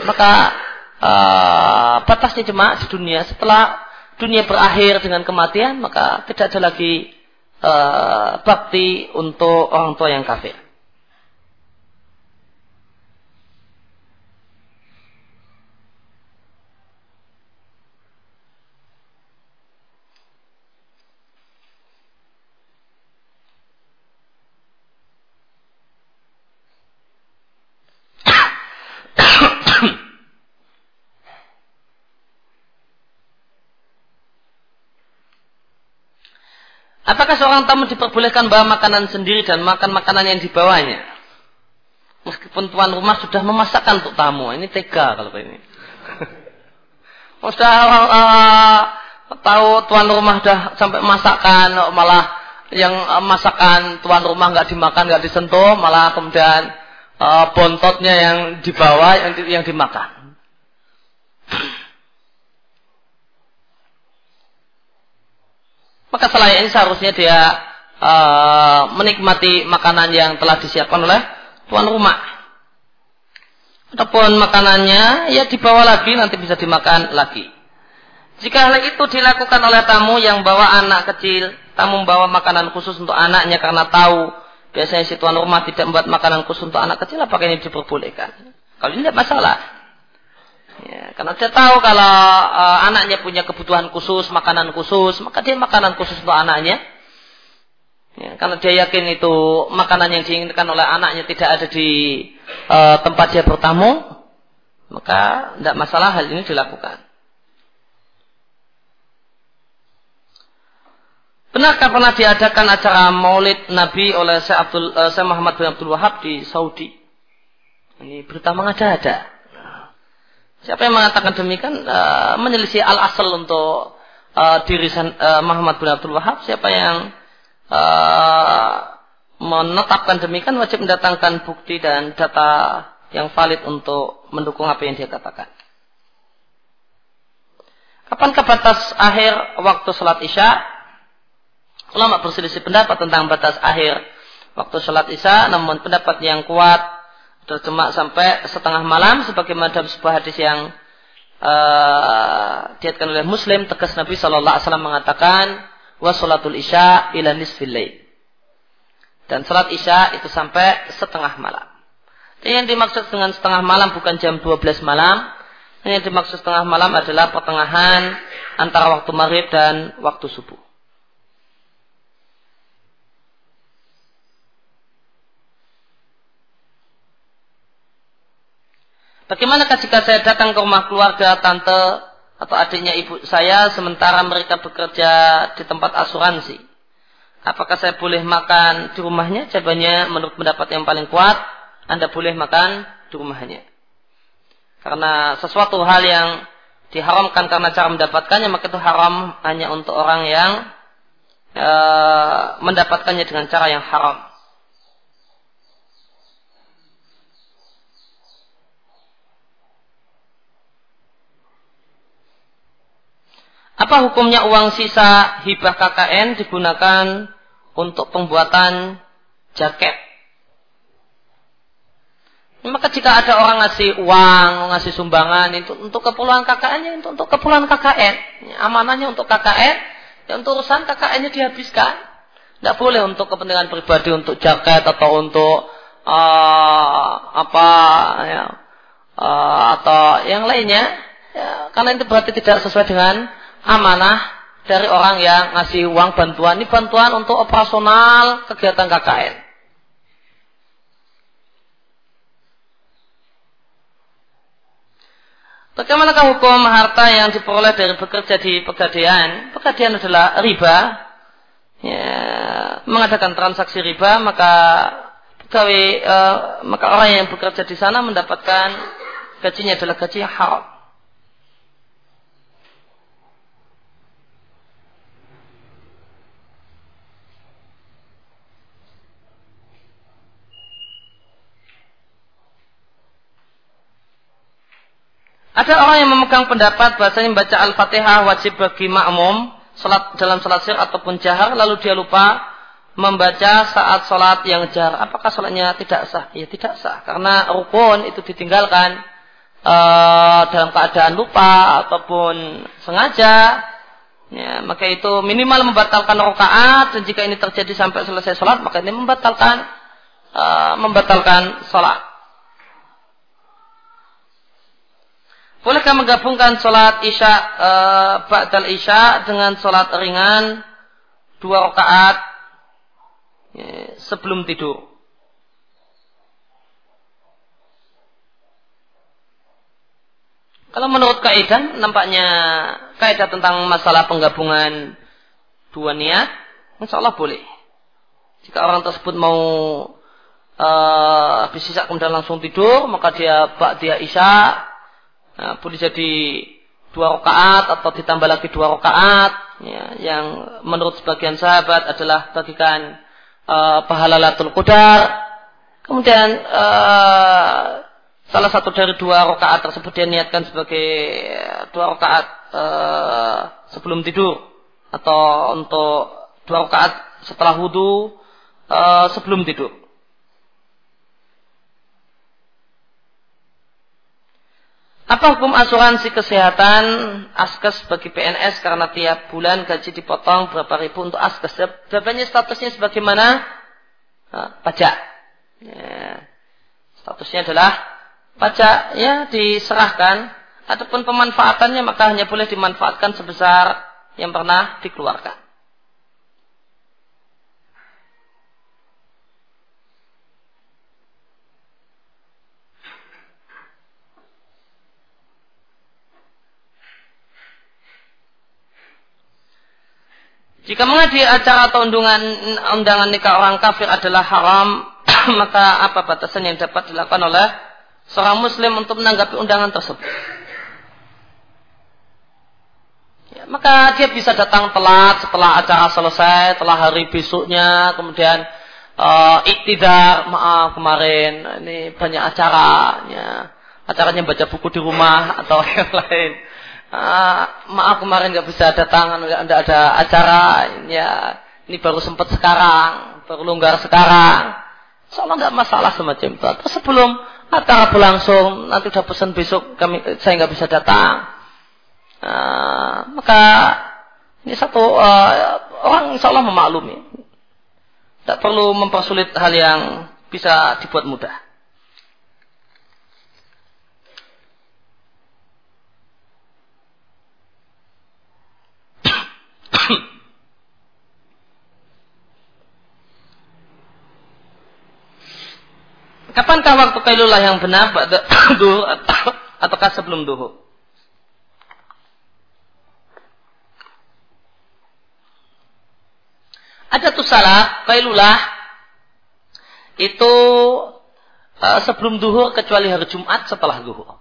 Maka uh, batasnya cuma di dunia setelah dunia berakhir dengan kematian, maka tidak ada lagi uh, bakti untuk orang tua yang kafir. Apakah seorang tamu diperbolehkan bawa makanan sendiri dan makan makanan yang dibawanya? Meskipun tuan rumah sudah memasakkan untuk tamu. Ini tega kalau ini. Sudah uh, tahu tuan rumah dah sampai masakan malah yang masakan tuan rumah nggak dimakan nggak disentuh malah kemudian uh, bontotnya yang dibawa yang, yang dimakan. Maka selain ini seharusnya dia uh, menikmati makanan yang telah disiapkan oleh tuan rumah. Ataupun makanannya ya dibawa lagi nanti bisa dimakan lagi. Jika hal itu dilakukan oleh tamu yang bawa anak kecil, tamu membawa makanan khusus untuk anaknya karena tahu biasanya si tuan rumah tidak membuat makanan khusus untuk anak kecil, apakah ini diperbolehkan? Kalau ini tidak masalah. Ya, karena dia tahu kalau uh, anaknya punya kebutuhan khusus, makanan khusus, maka dia makanan khusus untuk anaknya. Ya, karena dia yakin itu makanan yang diinginkan oleh anaknya tidak ada di uh, tempat dia bertamu, maka tidak masalah hal ini dilakukan. Benarkah pernah diadakan acara Maulid Nabi oleh Syekh Abdul Syekh Muhammad bin Abdul Wahab di Saudi? Ini berita mengada-ada. Siapa yang mengatakan demikian uh, menyelisih al asal untuk uh, diri uh, Muhammad bin Abdul Wahab. Siapa yang uh, menetapkan demikian wajib mendatangkan bukti dan data yang valid untuk mendukung apa yang dia katakan. Kapan ke batas akhir waktu sholat isya? Ulama berselisih pendapat tentang batas akhir waktu sholat isya, namun pendapat yang kuat terjemah sampai setengah malam sebagaimana dalam sebuah hadis yang uh, diatkan oleh Muslim tegas Nabi Shallallahu Alaihi Wasallam mengatakan wasolatul isya ila nisfil dan salat isya itu sampai setengah malam. Dan yang dimaksud dengan setengah malam bukan jam 12 malam. Yang dimaksud setengah malam adalah pertengahan antara waktu maghrib dan waktu subuh. Bagaimana jika saya datang ke rumah keluarga tante atau adiknya ibu saya sementara mereka bekerja di tempat asuransi? Apakah saya boleh makan di rumahnya? Jawabannya menurut pendapat yang paling kuat, Anda boleh makan di rumahnya. Karena sesuatu hal yang diharamkan karena cara mendapatkannya, maka itu haram hanya untuk orang yang e, mendapatkannya dengan cara yang haram. Apa hukumnya uang sisa hibah KKN digunakan untuk pembuatan jaket? Maka jika ada orang ngasih uang, ngasih sumbangan itu untuk keperluan KKN, ya itu untuk keperluan KKN. Ya, amanahnya untuk KKN, ya untuk urusan KKN-nya dihabiskan. Tidak boleh untuk kepentingan pribadi, untuk jaket atau untuk uh, apa ya, uh, atau yang lainnya. Ya, karena itu berarti tidak sesuai dengan amanah dari orang yang ngasih uang bantuan. Ini bantuan untuk operasional kegiatan KKN. Bagaimanakah hukum harta yang diperoleh dari bekerja di pegadaian? Pegadaian adalah riba. Ya, mengadakan transaksi riba, maka pegawai, uh, maka orang yang bekerja di sana mendapatkan gajinya adalah gaji yang haram. Ada orang yang memegang pendapat bahasanya membaca Al-Fatihah wajib bagi makmum salat dalam salat sir ataupun jahar lalu dia lupa membaca saat salat yang jahar. Apakah salatnya tidak sah? Ya tidak sah karena rukun itu ditinggalkan uh, dalam keadaan lupa ataupun sengaja. Ya, maka itu minimal membatalkan rakaat dan jika ini terjadi sampai selesai salat maka ini membatalkan uh, membatalkan salat. Bolehkah menggabungkan sholat isya e, ba'dal isya dengan sholat ringan dua rakaat e, sebelum tidur? Kalau menurut kaidah nampaknya kaidah tentang masalah penggabungan dua niat, insya Allah boleh. Jika orang tersebut mau uh, bisa kemudian langsung tidur, maka dia bak dia isya Nah, boleh jadi dua rakaat atau ditambah lagi dua rakaat ya, yang menurut sebagian sahabat adalah bagikan uh, pahala latul qadar. Kemudian uh, salah satu dari dua rakaat tersebut dia niatkan sebagai dua rakaat uh, sebelum tidur atau untuk dua rakaat setelah wudhu uh, sebelum tidur Apa hukum asuransi kesehatan askes bagi PNS karena tiap bulan gaji dipotong berapa ribu untuk askes? Jawabannya statusnya sebagaimana pajak. Ya. Statusnya adalah pajak ya diserahkan. Adapun pemanfaatannya maka hanya boleh dimanfaatkan sebesar yang pernah dikeluarkan. Jika menghadiri acara atau undangan, undangan nikah orang kafir adalah haram, maka apa batasan yang dapat dilakukan oleh seorang muslim untuk menanggapi undangan tersebut? Ya, maka dia bisa datang telat setelah acara selesai, setelah hari besoknya, kemudian uh, iktidar, maaf kemarin ini banyak acara, ya, acaranya baca buku di rumah atau yang lain uh, maaf kemarin nggak bisa datang, nggak ada acara, ya ini baru sempat sekarang, baru longgar sekarang. Soalnya nggak masalah semacam itu. Terus sebelum acara berlangsung, nanti udah pesan besok kami saya nggak bisa datang. Uh, maka ini satu uh, orang insya Allah memaklumi. Tidak perlu mempersulit hal yang bisa dibuat mudah. Kapankah waktu kailulah yang benar pada duhur atau ataukah sebelum duhur? Ada tuh salah kailulah itu uh, sebelum duhur kecuali hari Jumat setelah duhur.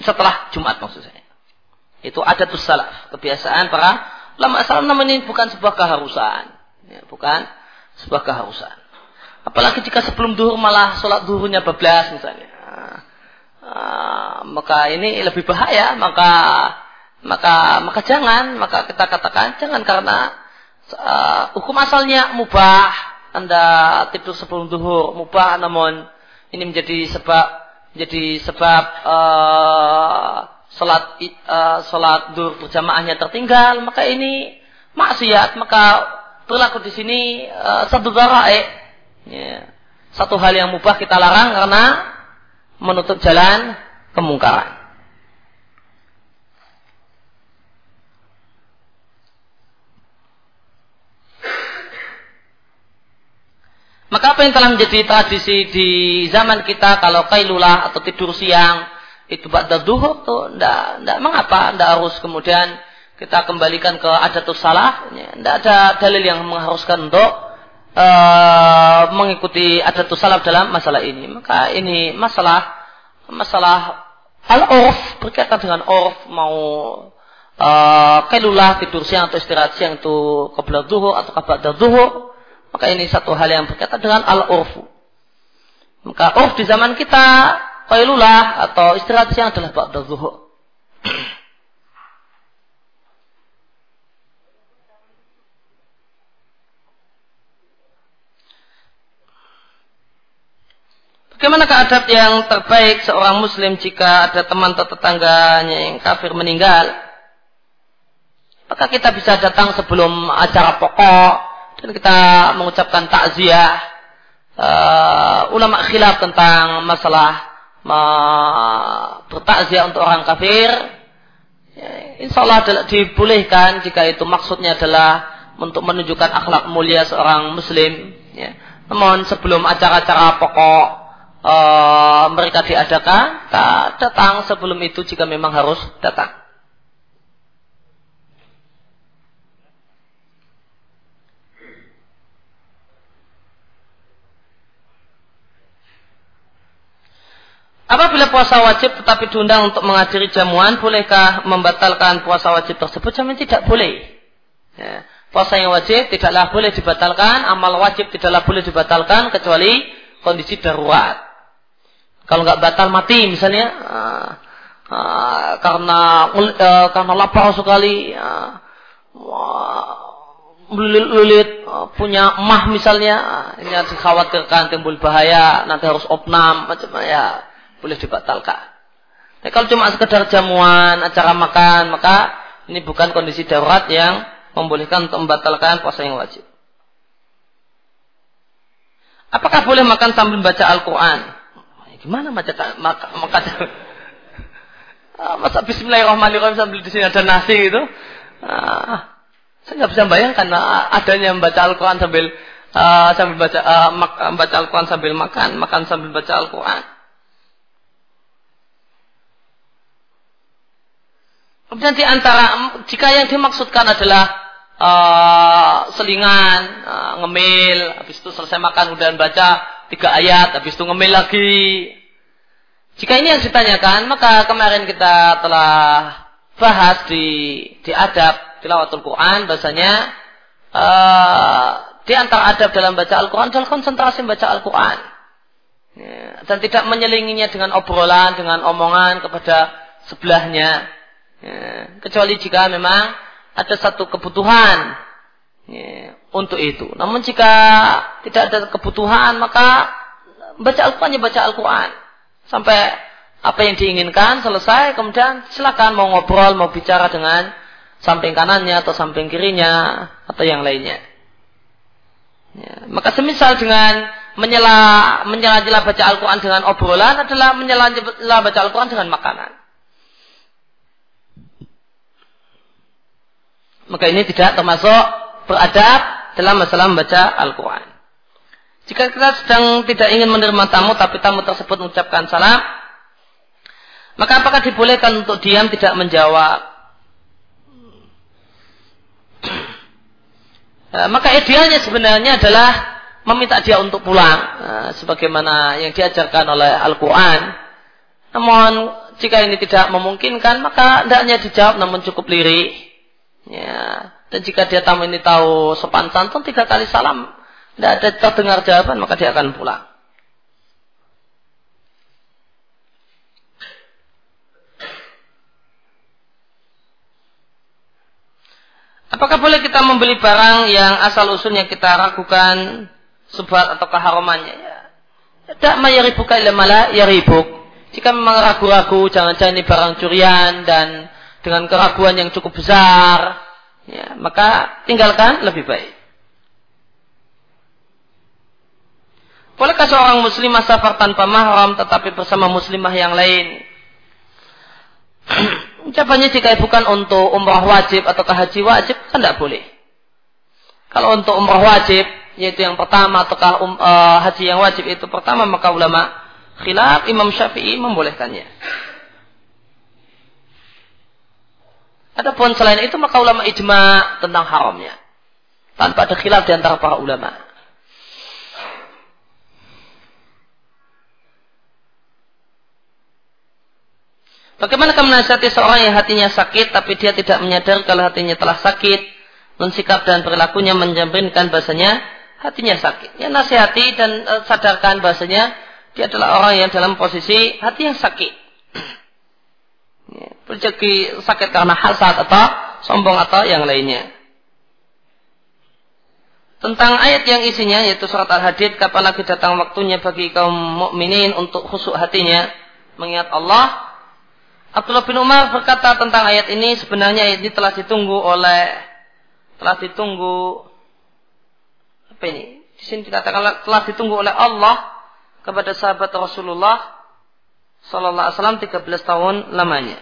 Setelah Jumat maksud saya. Itu ada tuh salah kebiasaan para ulama salam namanya bukan sebuah keharusan, ya, bukan sebuah keharusan. Apalagi jika sebelum duhur malah sholat duhurnya bablas misalnya. Uh, maka ini lebih bahaya, maka maka maka jangan, maka kita katakan jangan karena uh, hukum asalnya mubah. Anda tidur sebelum duhur mubah, namun ini menjadi sebab menjadi sebab uh, sholat uh, sholat duhur berjamaahnya tertinggal, maka ini maksiat, maka berlaku di sini uh, satu eh Ya. Satu hal yang mubah kita larang karena menutup jalan kemungkaran. Maka apa yang telah menjadi tradisi di zaman kita kalau kailulah atau tidur siang itu ba'da duhur tuh ndak ndak mengapa ndak harus kemudian kita kembalikan ke adatus salah ya, ndak ada dalil yang mengharuskan untuk uh, mengikuti adatus salaf dalam masalah ini. Maka ini masalah masalah al-urf berkaitan dengan urf mau uh, kelulah tidur siang atau istirahat siang itu kebelah duhur atau kabar duhur maka ini satu hal yang berkaitan dengan al-urfu. Maka urf di zaman kita kailulah atau istirahat siang adalah ba'da zuhur. Bagaimana adab yang terbaik seorang muslim jika ada teman atau tetangganya yang kafir meninggal? Maka kita bisa datang sebelum acara pokok dan kita mengucapkan takziah. Uh, ulama khilaf tentang masalah uh, bertakziah untuk orang kafir. Ya, insya Allah dibolehkan jika itu maksudnya adalah untuk menunjukkan akhlak mulia seorang muslim. Ya. Namun sebelum acara-acara pokok uh, mereka diadakan, datang sebelum itu jika memang harus datang. Apabila puasa wajib tetapi diundang untuk menghadiri jamuan, bolehkah membatalkan puasa wajib tersebut? Jamin tidak boleh. Ya. Puasa yang wajib tidaklah boleh dibatalkan, amal wajib tidaklah boleh dibatalkan kecuali kondisi darurat. Kalau nggak batal mati misalnya, uh, uh, karena uh, karena lapar sekali, uh, lulit uh, punya emah misalnya, uh, ini dikhawatirkan timbul bahaya, nanti harus opnam, macam ya boleh dibatalkan. Nah, kalau cuma sekedar jamuan, acara makan, maka ini bukan kondisi darurat yang membolehkan untuk membatalkan puasa yang wajib. Apakah boleh makan sambil baca Al-Quran? Gimana baca maka, maka ah, masa Bismillahirrahmanirrahim sambil di sini ada nasi gitu? Ah, saya nggak bisa bayangkan adanya membaca Al-Quran sambil uh, sambil baca uh, mak, baca Al-Quran sambil makan, makan sambil baca Al-Quran. Kemudian di antara jika yang dimaksudkan adalah uh, selingan, uh, ngemil, habis itu selesai makan udah baca tiga ayat, habis itu ngemil lagi. Jika ini yang ditanyakan, maka kemarin kita telah bahas di di adab tilawatul Quran bahasanya uh, di antara adab dalam baca Al-Quran adalah konsentrasi membaca Al-Quran. Ya, dan tidak menyelinginya dengan obrolan, dengan omongan kepada sebelahnya. Ya, kecuali jika memang ada satu kebutuhan ya, untuk itu. Namun jika tidak ada kebutuhan maka baca Al-Quran ya baca Al-Quran sampai apa yang diinginkan selesai kemudian silakan mau ngobrol mau bicara dengan samping kanannya atau samping kirinya atau yang lainnya. Ya, maka semisal dengan menyela menyela baca Al-Quran dengan obrolan adalah menyela baca Al-Quran dengan makanan. maka ini tidak termasuk beradab dalam masalah membaca Al-Quran. Jika kita sedang tidak ingin menerima tamu, tapi tamu tersebut mengucapkan salam, maka apakah dibolehkan untuk diam tidak menjawab? Eh, maka idealnya sebenarnya adalah meminta dia untuk pulang, eh, sebagaimana yang diajarkan oleh Al-Quran. Namun jika ini tidak memungkinkan, maka hendaknya dijawab namun cukup lirik. Ya. Dan jika dia tamu ini tahu sopan santun tiga kali salam, tidak ada terdengar jawaban maka dia akan pulang. Apakah boleh kita membeli barang yang asal usulnya kita ragukan subhat atau keharumannya? Ya. Tidak mayaribuka illa mala yaribuk. Jika memang ragu-ragu, jangan-jangan ini barang curian dan dengan keraguan yang cukup besar, ya, maka tinggalkan lebih baik. Bolehkah seorang muslimah safar tanpa mahram tetapi bersama muslimah yang lain? Ucapannya jika bukan untuk umrah wajib atau haji wajib, kan tidak boleh. Kalau untuk umrah wajib, yaitu yang pertama ataukah um, uh, haji yang wajib itu pertama, maka ulama khilaf Imam Syafi'i membolehkannya. Adapun selain itu maka ulama ijma tentang haramnya. Tanpa ada khilaf di antara para ulama. Bagaimana kamu menasihati seorang yang hatinya sakit tapi dia tidak menyadari kalau hatinya telah sakit, sikap dan perilakunya menjaminkan bahasanya hatinya sakit. Ya nasihati dan uh, sadarkan bahasanya dia adalah orang yang dalam posisi hati yang sakit. Rezeki sakit karena hasad atau sombong atau yang lainnya. Tentang ayat yang isinya yaitu surat Al-Hadid kapan lagi datang waktunya bagi kaum mukminin untuk khusuk hatinya mengingat Allah. Abdullah bin Umar berkata tentang ayat ini sebenarnya ayat ini telah ditunggu oleh telah ditunggu apa ini? Di sini dikatakan telah ditunggu oleh Allah kepada sahabat Rasulullah Sallallahu Alaihi Wasallam 13 tahun lamanya.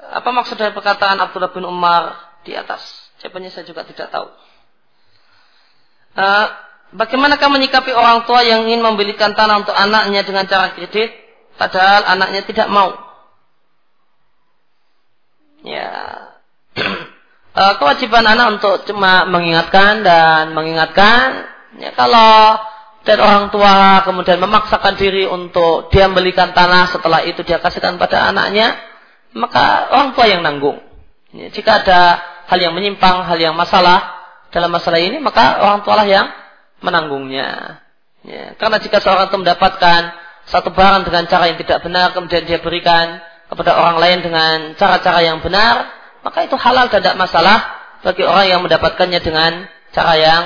Apa maksud dari perkataan Abdullah bin Umar di atas? Jawabannya saya juga tidak tahu. Uh, bagaimanakah menyikapi orang tua yang ingin membelikan tanah untuk anaknya dengan cara kredit, padahal anaknya tidak mau? Ya, uh, kewajiban anak untuk cuma mengingatkan dan mengingatkan. Ya, kalau dan orang tua kemudian memaksakan diri untuk dia membelikan tanah setelah itu dia kasihkan pada anaknya, maka orang tua yang nanggung. Ya, jika ada hal yang menyimpang, hal yang masalah dalam masalah ini, maka orang tua lah yang menanggungnya. Ya, karena jika seorang itu mendapatkan satu barang dengan cara yang tidak benar, kemudian dia berikan kepada orang lain dengan cara-cara yang benar, maka itu halal dan tidak masalah bagi orang yang mendapatkannya dengan cara yang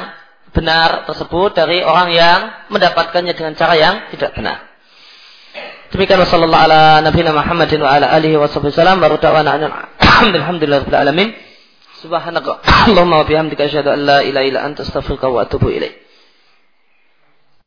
benar tersebut dari orang yang mendapatkannya dengan cara yang tidak benar. Demikian sallallahu ala nabiyina Muhammadin wa ala alihi wa sallam baru da'wana alhamdulillah rabbil alamin. Subhanaka Allahumma wa bihamdika asyhadu an la ilaha illa anta astaghfiruka wa atubu ilaik.